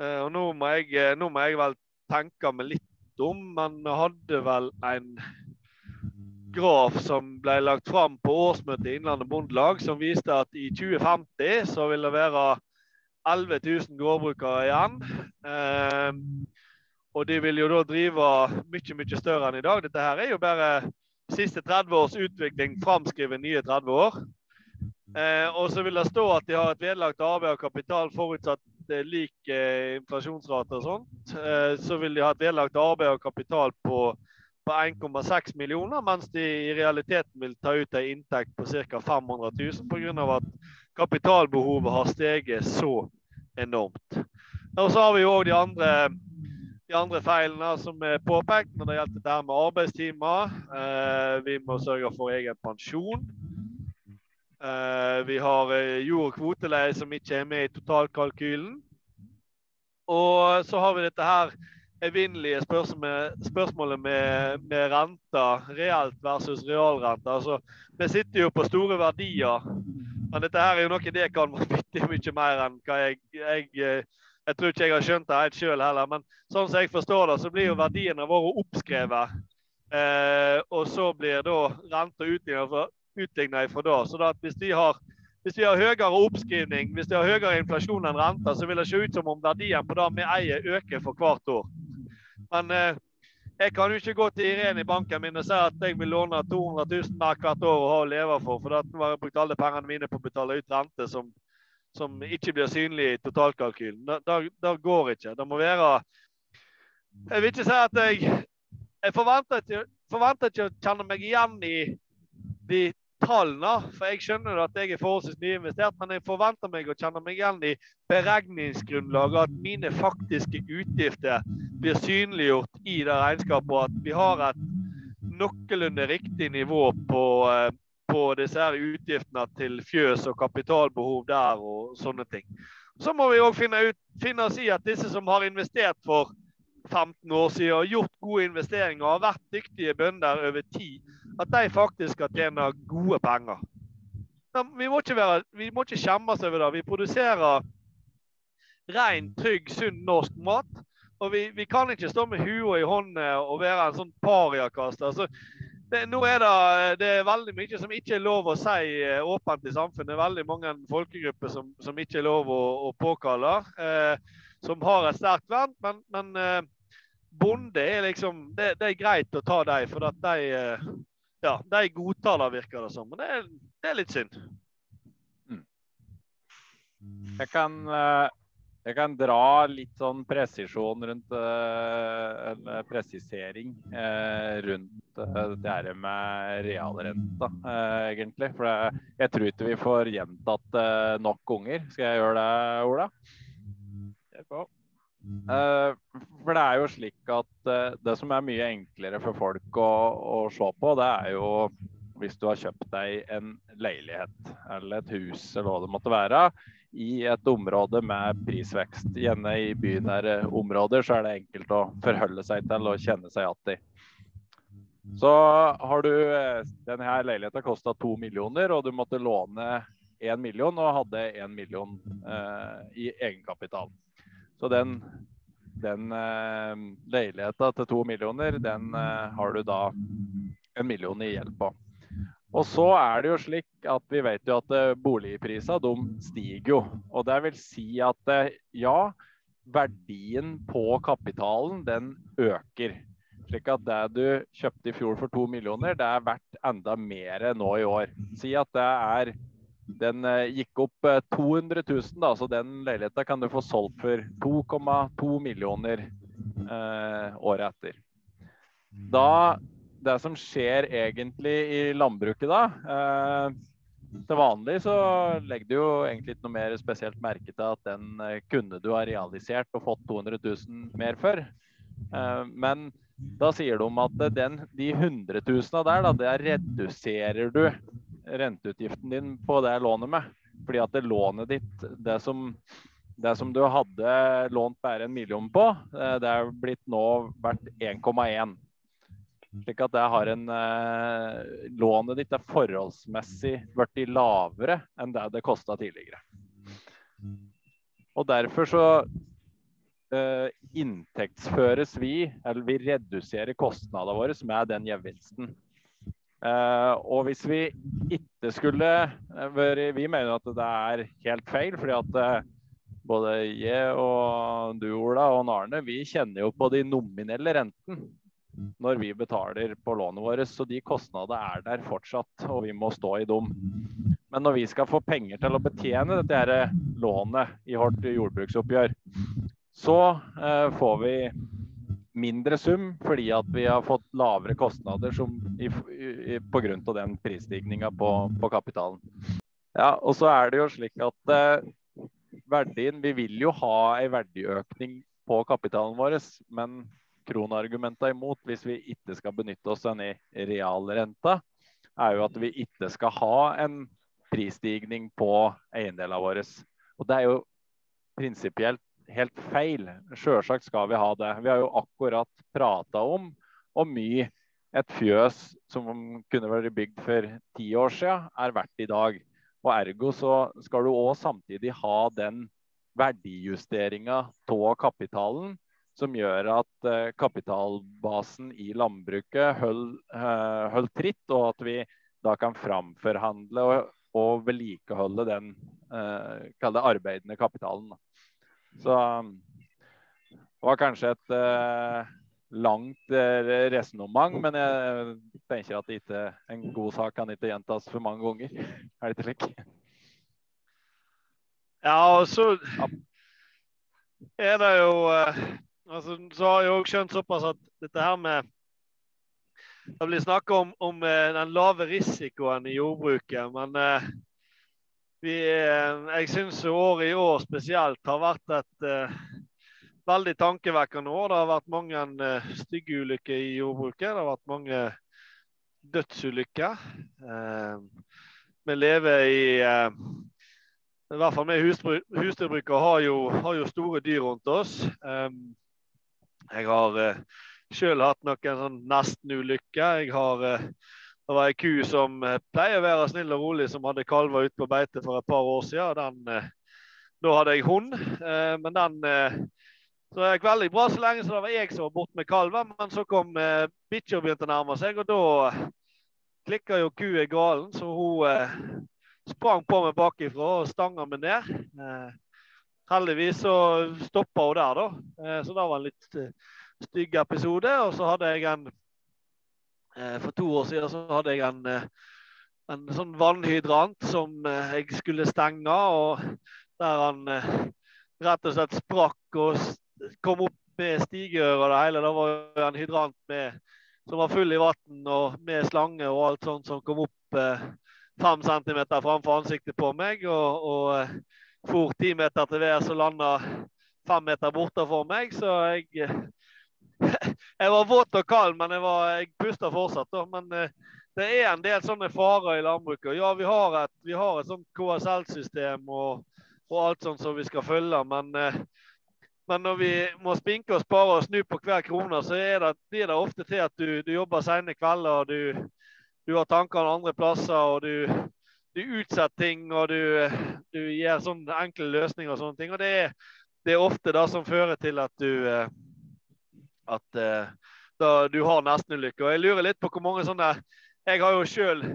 Uh, og nå må, jeg, nå må jeg vel tenke meg litt om, men hadde vel en graf som ble lagt fram på årsmøtet i Innlandet Bondelag, som viste at i 2050 så vil det være 11 000 gårdbrukere igjen. Uh, og de vil jo da drive mye, mye større enn i dag. Dette her er jo bare siste 30 års utvikling framskrevet nye 30 år. Eh, og så vil det stå at de har et vedlagt arbeid og kapital forutsatt er lik eh, inflasjonsrate og sånt. Eh, så vil de ha et vedlagt arbeid og kapital på, på 1,6 millioner, mens de i realiteten vil ta ut en inntekt på ca. 500 000 pga. at kapitalbehovet har steget så enormt. Og så har vi òg de andre, de andre feilene som er påpekt når det gjelder dette med arbeidstimer. Eh, vi må sørge for egen pensjon. Eh, vi har eh, jord- og kvoteleie som ikke er med i totalkalkylen. Og så har vi dette her evinnelige spørsmålet med, med renta, reelt versus realrente. Altså, vi sitter jo på store verdier men dette her er jo noe det kan vanvittig mye mer enn hva jeg, jeg eh, jeg tror ikke jeg har skjønt det helt sjøl heller. Men sånn som jeg forstår det, så blir jo verdiene våre oppskrevet. Eh, og så blir da renta utligna ifra da. Så da hvis, de har, hvis vi har høyere oppskrivning, hvis de har høyere inflasjon enn renta, så vil det se ut som om verdien på det vi eier, øker for hvert år. Men eh, jeg kan jo ikke gå til Irene i banken min og si at jeg vil låne 200 000 mer hvert år å ha å leve for, for da har jeg brukt alle pengene mine på å betale ut rente som, som ikke blir synlig i totalkalkylen. Det går ikke. Det må være Jeg vil ikke si at jeg Jeg forventer ikke, forventer ikke å kjenne meg igjen i de tallene. For jeg skjønner at jeg er forholdsvis nyinvestert, men jeg forventer meg å kjenne meg igjen i beregningsgrunnlaget. At mine faktiske utgifter blir synliggjort i det regnskapet. Og at vi har et noenlunde riktig nivå på, eh, på disse her utgiftene til fjøs og kapitalbehov der og sånne ting. Så må vi òg finne, finne oss i at disse som har investert for 15 år siden og gjort gode investeringer og har vært dyktige bønder over tid, at de faktisk skal tjene gode penger. Vi må ikke, være, vi må ikke skjemmes over det. Vi produserer ren, trygg, sunn norsk mat. Og vi, vi kan ikke stå med huet i hånda og være en sånn pariakaster. Altså, det, nå er det, det er veldig mye som ikke er lov å si eh, åpent i samfunnet. Det er veldig mange folkegrupper som, som ikke er lov å, å påkalle. Eh, som har et sterkt vern, men, men eh, bonde er liksom det, det, er greit å ta dem, for at de eh, ja, de godtar det, virker det som. Men det er, det er litt synd. Jeg kan, eh, jeg kan, dra litt sånn presisjon rundt Eller presisering rundt det her med realrenta, egentlig. For jeg tror ikke vi får gjentatt nok ganger. Skal jeg gjøre det, Ola? Kjør på. for det er jo slik at det som er mye enklere for folk å, å, se på, det er jo hvis du har kjøpt deg en leilighet eller et hus eller hva det måtte være, i et område med prisvekst. Gjerne i bynære områder så er det enkelt å forholde seg til og kjenne seg igjen i. Så har du eh, Denne leiligheten kosta to millioner, og du måtte låne én million og hadde én million eh, i egenkapital. Så den, den eh, leiligheta til to millioner, den eh, har du da en million i gjeld på. Og så er det jo slik at vi vet jo at eh, boligprisene stiger jo. Og det vil si at eh, ja, verdien på kapitalen den øker. Slik at det du kjøpte i fjor for to millioner, det er verdt enda mer nå i år. Si at det er den eh, gikk opp 200 000, da, så den leiligheten kan du få solgt for 2,2 millioner eh, året etter. Da det som skjer egentlig i landbruket da eh, Til vanlig så legger du jo egentlig ikke noe mer spesielt merke til at den eh, kunne du ha realisert og fått 200 000 mer for. Eh, men da sier de at den, de 100 000 der, da, det reduserer du renteutgiften din på det lånet med. Fordi at det lånet ditt, det som, det som du hadde lånt bare en million på, eh, det er blitt nå verdt 1,1. Slik at en eh, Lånet ditt er forholdsmessig blitt lavere enn det det kosta tidligere. Og derfor så eh, inntektsføres vi, eller vi reduserer kostnadene våre med den gevinsten. Eh, og hvis vi ikke skulle vært Vi mener at det er helt feil, fordi at eh, både jeg og du, Ola, og Arne, vi kjenner jo på de nominelle renten når vi betaler på lånet vårt. Så de kostnadene er der fortsatt, og vi må stå i dem. Men når vi skal få penger til å betjene dette lånet i vårt jordbruksoppgjør, så eh, får vi mindre sum fordi at vi har fått lavere kostnader pga. den prisstigninga på, på, kapitalen. Ja, og så er det jo slik at eh, verdien Vi vil jo ha en verdiøkning på kapitalen vår, men kronargumentene imot hvis vi ikke skal benytte oss av i realrenta, er jo at vi ikke skal ha en prisstigning på eiendelene våre. Og det er jo prinsipielt helt feil. Sjølsagt skal vi ha det. Vi har jo akkurat prata om hvor mye et fjøs som kunne vært bygd for ti år siden, er verdt i dag. Og Ergo så skal du òg samtidig ha den verdijusteringa av kapitalen som gjør at eh, kapitalbasen i landbruket holder uh, tritt, og at vi da kan framforhandle og, og vedlikeholde den uh, arbeidende kapitalen. Så det var kanskje et uh, langt resonnement, men jeg tenker at ikke, en god sak kan ikke gjentas for mange ganger. Er det ikke slik? Ja, og så er det jo Altså, så har jeg òg skjønt såpass at dette her med Det blir snakka om, om, eh, den lave risikoen i jordbruket. Men eh, vi, eh, jeg syns året i år spesielt har vært et eh, veldig tankevekkende år. Det har vært mange eh, stygge ulykker i jordbruket. Det har vært mange dødsulykker. Eh, vi lever i i hvert fall vi husdyrbrukere har, har, jo store dyr rundt oss. Um, jeg har eh, sjøl hatt noen sånn nesten-ulykker. Jeg har uh, Det var ei ku som uh, pleier å være snill og rolig, som hadde kalver ute på beite for et par år siden. Den, da hadde jeg hund, men den så det gikk veldig bra så lenge så det var jeg som var borte med kalven. Men så kom uh, bikkja og begynte å nærme seg, og da klikka jo kua galen. Så hun sprang på meg bakifra og stanga meg ned. Heldigvis så stoppa hun der, da. Eh, så det var en litt eh, stygg episode. Og så hadde jeg en eh, For to år siden så hadde jeg en, en sånn vannhydrant som jeg skulle stenge, og der han rett og slett sprakk og kom opp med stigerør og det hele. Det var jo en hydrant med, som var full i vann og med slange og alt sånt som kom opp fem centimeter framfor ansiktet på meg. og, og for ti meter til værs og landa fem meter borte for meg, så jeg Jeg var våt og kald, men jeg, var, jeg pusta fortsatt. Da. Men det er en del sånne farer i landbruket. Ja, vi har et, vi har et sånt KSL-system og, og, alt sånt som vi skal følge. Men, eh, men, når vi må spinke og spare og snu på hver krone, så det, blir det ofte til at du, du jobber sene kvelder. og du, du har tankene andre plasser. og du, du utsetter ting og du, du gir sånne enkle løsninger og sånne ting. Og det er, det er ofte det som fører til at du eh, at uh, da du har nestenulykker. Og jeg lurer litt på hvor mange sånne jeg har jo sjøl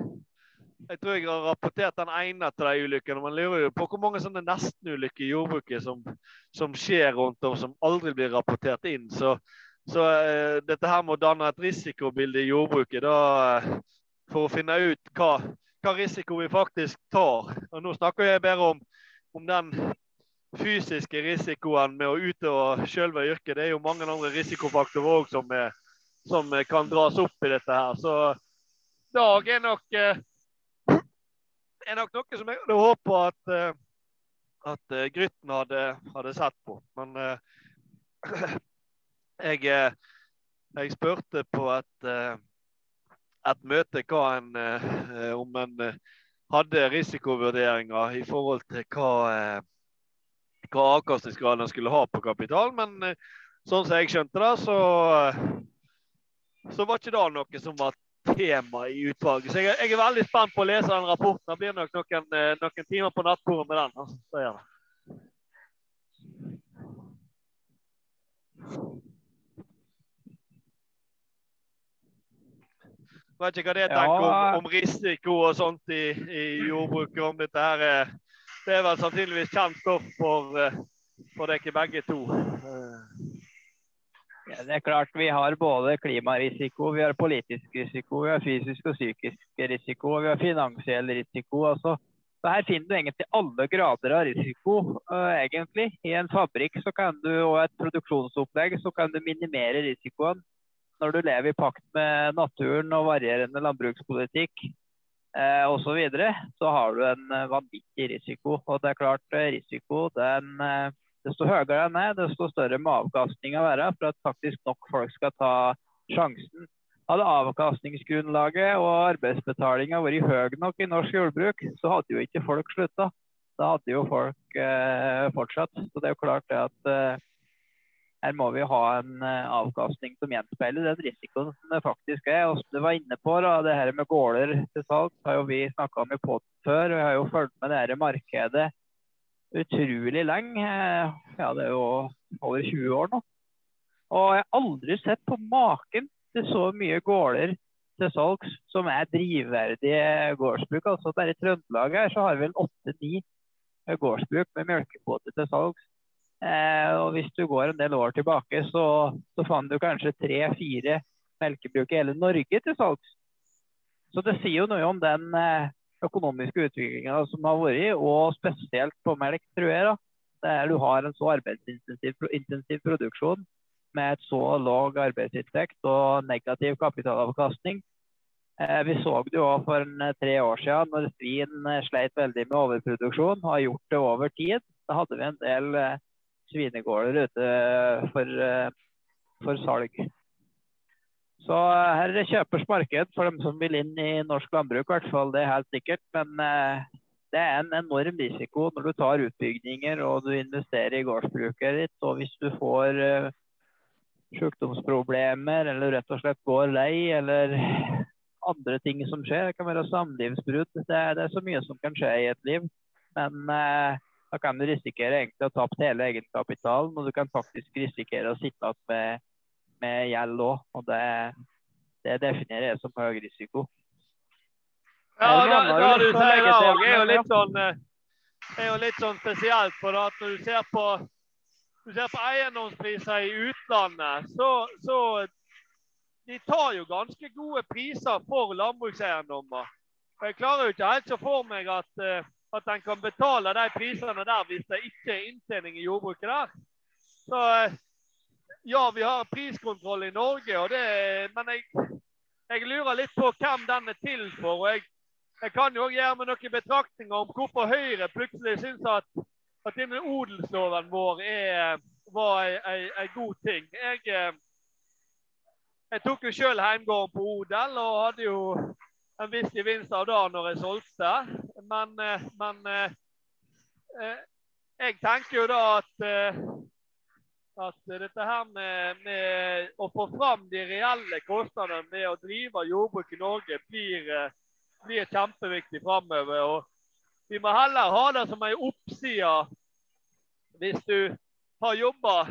jeg tror jeg har rapportert den ene etter de ulykkene. Man lurer jo på hvor mange sånne nestenulykker i jordbruket som, som, skjer rundt om, som aldri blir rapportert inn. Så, så uh, dette her må danne et risikobilde i jordbruket da, uh, for å finne ut hva, hva, risiko vi faktisk tar. Og Nå snakker jeg bare om, om den fysiske risikoen med å utøve selve yrket. Det er jo mange andre risikofaktorer òg som, som, kan dras opp i dette her. Så dag er nok, eh, er nok noe som jeg hadde håpa at, eh, at eh, Grytten hadde, hadde, sett på. Men jeg, jeg spurte på et, et møte en, om en hadde risikovurderinger i forhold til hva, hva avkastningsgraden skulle ha på kapital. Men sånn som jeg skjønte det, så, så var ikke det noe som var tema i utvalget. Så jeg, jeg, er veldig spent på å lese den rapporten. Det blir nok noen, eh, noen timer på nattbordet med den. Altså. Så gjør det. Vet ikke hva det tenker ja. om, om, risiko og sånt i, i jordbruket. om dette her. Eh, det er vel sannsynligvis kjent stoff for, eh, for dere begge to. Ja, det er klart Vi har både klimarisiko, vi har politisk risiko, vi har fysisk og psykisk risiko og vi har finansiell risiko. Altså, så her finner du egentlig alle grader av risiko. Uh, egentlig. I en fabrikk så kan du, og et produksjonsopplegg så kan du minimere risikoen når du lever i pakt med naturen og varierende landbrukspolitikk eh, osv. Så, videre, så har du en uh, vanvittig risiko. Og det er klart, risiko den uh, Desto høyere den er, desto større må avkastninga være for at faktisk nok folk skal ta sjansen. Hadde avkastningsgrunnlaget og arbeidsbetalinga vært høy nok i norsk jordbruk, så hadde jo ikke folk slutta. Da hadde jo folk eh, fortsatt. Så det er jo klart det at eh, her må vi ha en eh, avkastning som gjenspeiler den risikoen som det faktisk er. Og som du var inne på, da, det her med gårder til salg har jo vi snakka om i poden før. og Vi har jo fulgt med det her markedet utrolig lenge. Ja, det er jo over 20 år nå. Og jeg har aldri sett på maken til så mye gårder til salgs som er drivverdige gårdsbruk. Altså Bare i Trøndelag her så har vi vel åtte-ni gårdsbruk med melkekvote til salgs. Eh, og hvis du går en del år tilbake, så, så fant du kanskje tre-fire melkebruk i hele Norge til salgs. Så det sier jo noe om den eh, økonomiske utviklinga som har vært, og spesielt på melk, tror jeg. da. Der du har en så arbeidsintensiv intensiv produksjon med et så lav arbeidsinntekt og negativ kapitalavkastning. Eh, vi så det jo for tre år siden når svin sleit veldig med overproduksjon og har gjort det over tid. Da hadde vi en del svinegårder ute for, eh, for salg. Så eh, her er det kjøpers marked for dem som vil inn i norsk landbruk, i hvert fall. Det er helt sikkert. Men eh, det er en enorm risiko når du tar utbygninger og du investerer i gårdsbruket ditt. Og hvis du får sjukdomsproblemer eller rett og slett går lei eller andre ting som skjer, det kan være samlivsbrudd. Det, det, er så mye som kan skje i et liv. Men uh, da kan du risikere egentlig å tape hele egenkapitalen, og du kan faktisk risikere å sitte igjen med med gjeld òg. Og det, det, definerer jeg som høy risiko. Ja, det, det du sier da òg, er jo litt sånn eh, er jo litt sånn spesielt. For at når du ser på, du ser på eiendomspriser i utlandet, så, så de tar jo ganske gode priser for landbrukseiendommer. Jeg klarer jo ikke helt så for meg at, eh, at en kan betale de prisene der hvis det ikke er inntjening i jordbruket der. Så eh, ja, vi har priskontroll i Norge, det, men jeg, jeg, lurer litt på hvem den er til for. og jeg, jeg kan jo også gjøre meg noen betraktninger om hvorfor Høyre plutselig syns at, at denne odelsloven vår er, var en god ting. Jeg, eh, jeg tok jo sjøl heimgården på Odel og hadde jo en viss gevinst av det når jeg solgte. Men, eh, men jeg tenker jo da at, at dette her med, med, å få fram de reelle kostnadene med å drive jordbruk i Norge blir, blir kjempeviktig framover. Vi må heller ha det som en oppside hvis du har jobba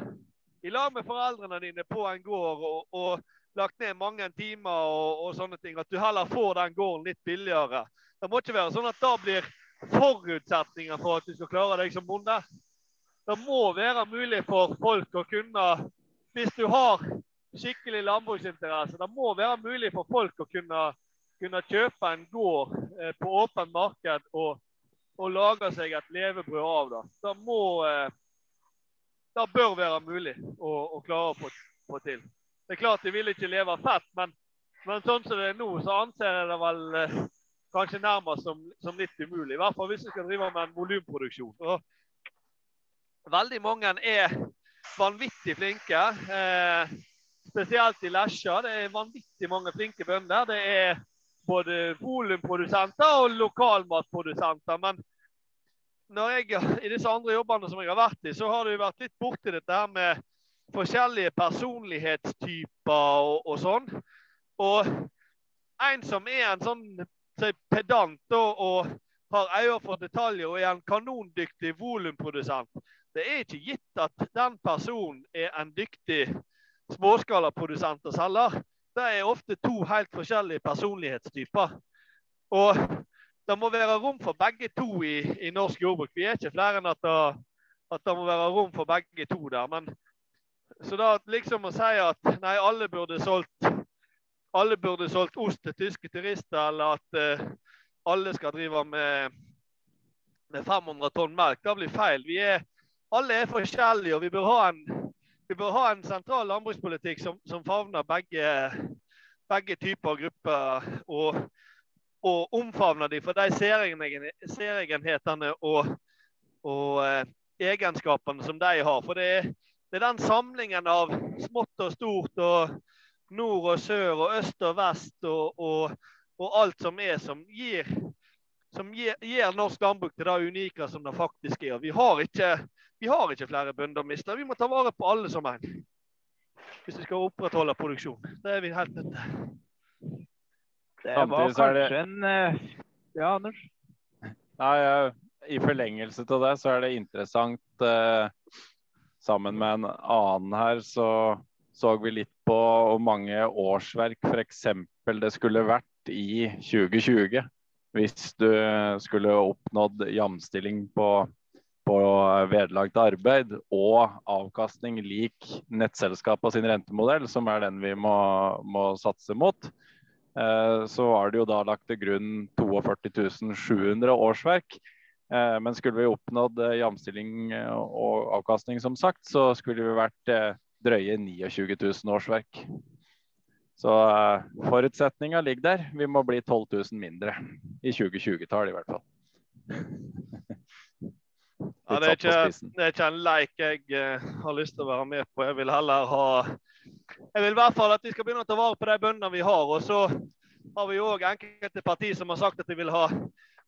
i lag med foreldrene dine på en gård og, og lagt ned mange timer og, og, sånne ting, at du heller får den gården litt billigere. Det må ikke være sånn at det blir forutsetninger for at du skal klare deg som bonde. Det må være mulig for folk å kunne, hvis du har skikkelig landbruksinteresse, det må være mulig for folk å kunne, kunne kjøpe en gård eh, på åpent marked og og lage seg et levebrød av det. Det, må, eh, det bør være mulig å, å klare å få, til. Det er klart de vil ikke leve fett, men, men, sånn som det er nå, så anser jeg det vel eh, kanskje nærmest som, som, litt umulig. I hvert fall hvis vi skal drive med en volumproduksjon. Veldig mange er vanvittig flinke. Eh, spesielt i Lesja. Det er vanvittig mange flinke bønder. Det er både volumprodusenter og lokalmatprodusenter. Men når jeg, i disse andre jobbene som jeg har vært i, så har det jo vært litt borti dette her med forskjellige personlighetstyper og, og sånn. Og en som er en sånn pedant og, og har øye for detaljer og er en kanondyktig volumprodusent, det er ikke gitt at den personen er en dyktig småskalaprodusent og selger det er ofte to helt forskjellige personlighetstyper. Og det må være rom for begge to i, i norsk jordbruk. Vi er ikke flere enn at det, at det, må være rom for begge to der. Men, så da liksom å si at nei, alle burde solgt alle burde solgt ost til tyske turister, eller at uh, alle skal drive med, med 500 tonn melk, det blir feil. Vi er, alle er forskjellige, og vi bør ha en bør ha en sentral landbrukspolitikk som, som favner begge, begge typer grupper. Og, og omfavner dem for de særegenhetene og, og eh, egenskapene som de har. For det er, det er den samlingen av smått og stort og nord og sør og øst og vest og, og, og alt som er, som gir, som gir, gir norsk landbruk til det unike som det faktisk er. Vi har ikke vi har ikke flere bønder å miste. Vi må ta vare på alle som en. Hvis vi skal opprettholde produksjon. Det er vi helt nødt til. Det var kanskje en eh, Ja, Anders? Nei, I forlengelse av det så er det interessant eh, Sammen med en annen her så så vi litt på hvor mange årsverk f.eks. det skulle vært i 2020 hvis du skulle oppnådd jamstilling på på vederlag til arbeid og avkastning lik nettselskapene sin rentemodell, som er den vi må, må satse mot, eh, så var det jo da lagt til grunn 42 700 årsverk. Eh, men skulle vi oppnådd eh, jamstilling og avkastning, som sagt, så skulle vi vært drøye 29 000 årsverk. Så forutsetninga ligger der. Vi må bli 12 000 mindre. I 2020-tallet i hvert fall. Ja, det, er ikke, det er ikke en leik jeg uh, har lyst til å være med på. Jeg vil heller ha Jeg vil i hvert fall at vi skal begynne å ta vare på de bøndene vi har. Og så har vi òg enkelte partier som har sagt at de vil ha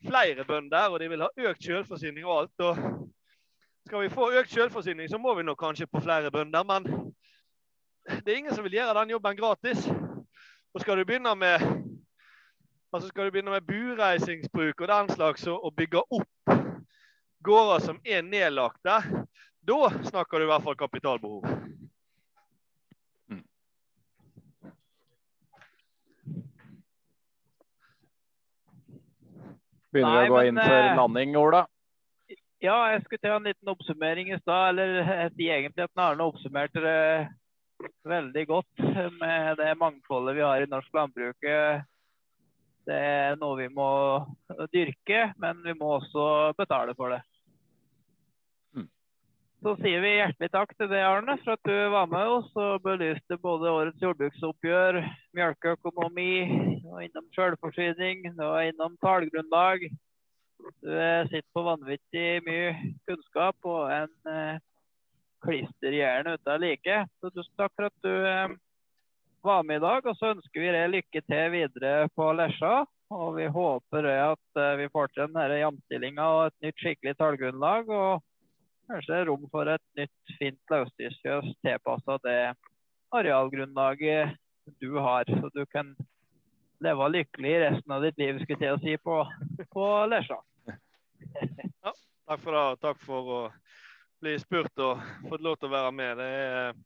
flere bønder, og de vil ha økt selvforsyning og alt. Og skal vi få økt selvforsyning, så må vi nok kanskje på flere bønder. Men det er ingen som vil gjøre den jobben gratis. Og skal du begynne med altså skal du begynne med bureisingsbruk og den slags og bygge opp gårder som er nedlagte, da snakker du i hvert fall kapitalbehov. Begynner vi å gå inn for eh, landing, Ola? Ja, jeg skulle ta en liten oppsummering i stad. Eller jeg sier egentlig at Arne oppsummerte det veldig godt med det mangfoldet vi har i norsk landbruk. Det er noe vi må dyrke, men vi må også betale for det. Så sier vi hjertelig takk til deg, Arne, for at du var med oss og belyste både årets jordbruksoppgjør, melkeøkonomi, og innom selvforsyning, og innom tallgrunnlag. Du sitter på vanvittig mye kunnskap og en eh, klisterhjerne uten like. Så tusen takk for at du eh, var med i dag. Og så ønsker vi deg lykke til videre på Lesja. Og vi håper at eh, vi får til denne jamstillinga og et nytt skikkelig tallgrunnlag. Og kanskje rom for et nytt, fint løsdyrfjøs tilpassa det arealgrunnlaget du har. Så du kan leve lykkelig resten av ditt liv, skulle jeg si, på, på Lesja. ja, takk for det. Takk for å bli spurt og fått lov til å være med. Det, er,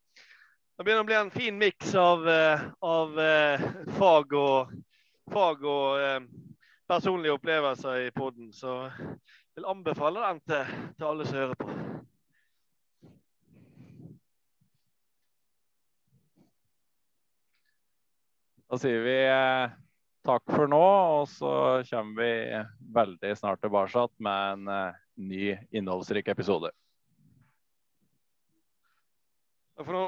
det begynner å bli en fin miks av, eh, av eh, fag og, fag og eh, personlige opplevelser i poden. Så jeg vil anbefale den til, til alle som hører på. Da sier vi eh, takk for nå, og så kommer vi veldig snart tilbake med en eh, ny innholdsrik episode. Takk for nå.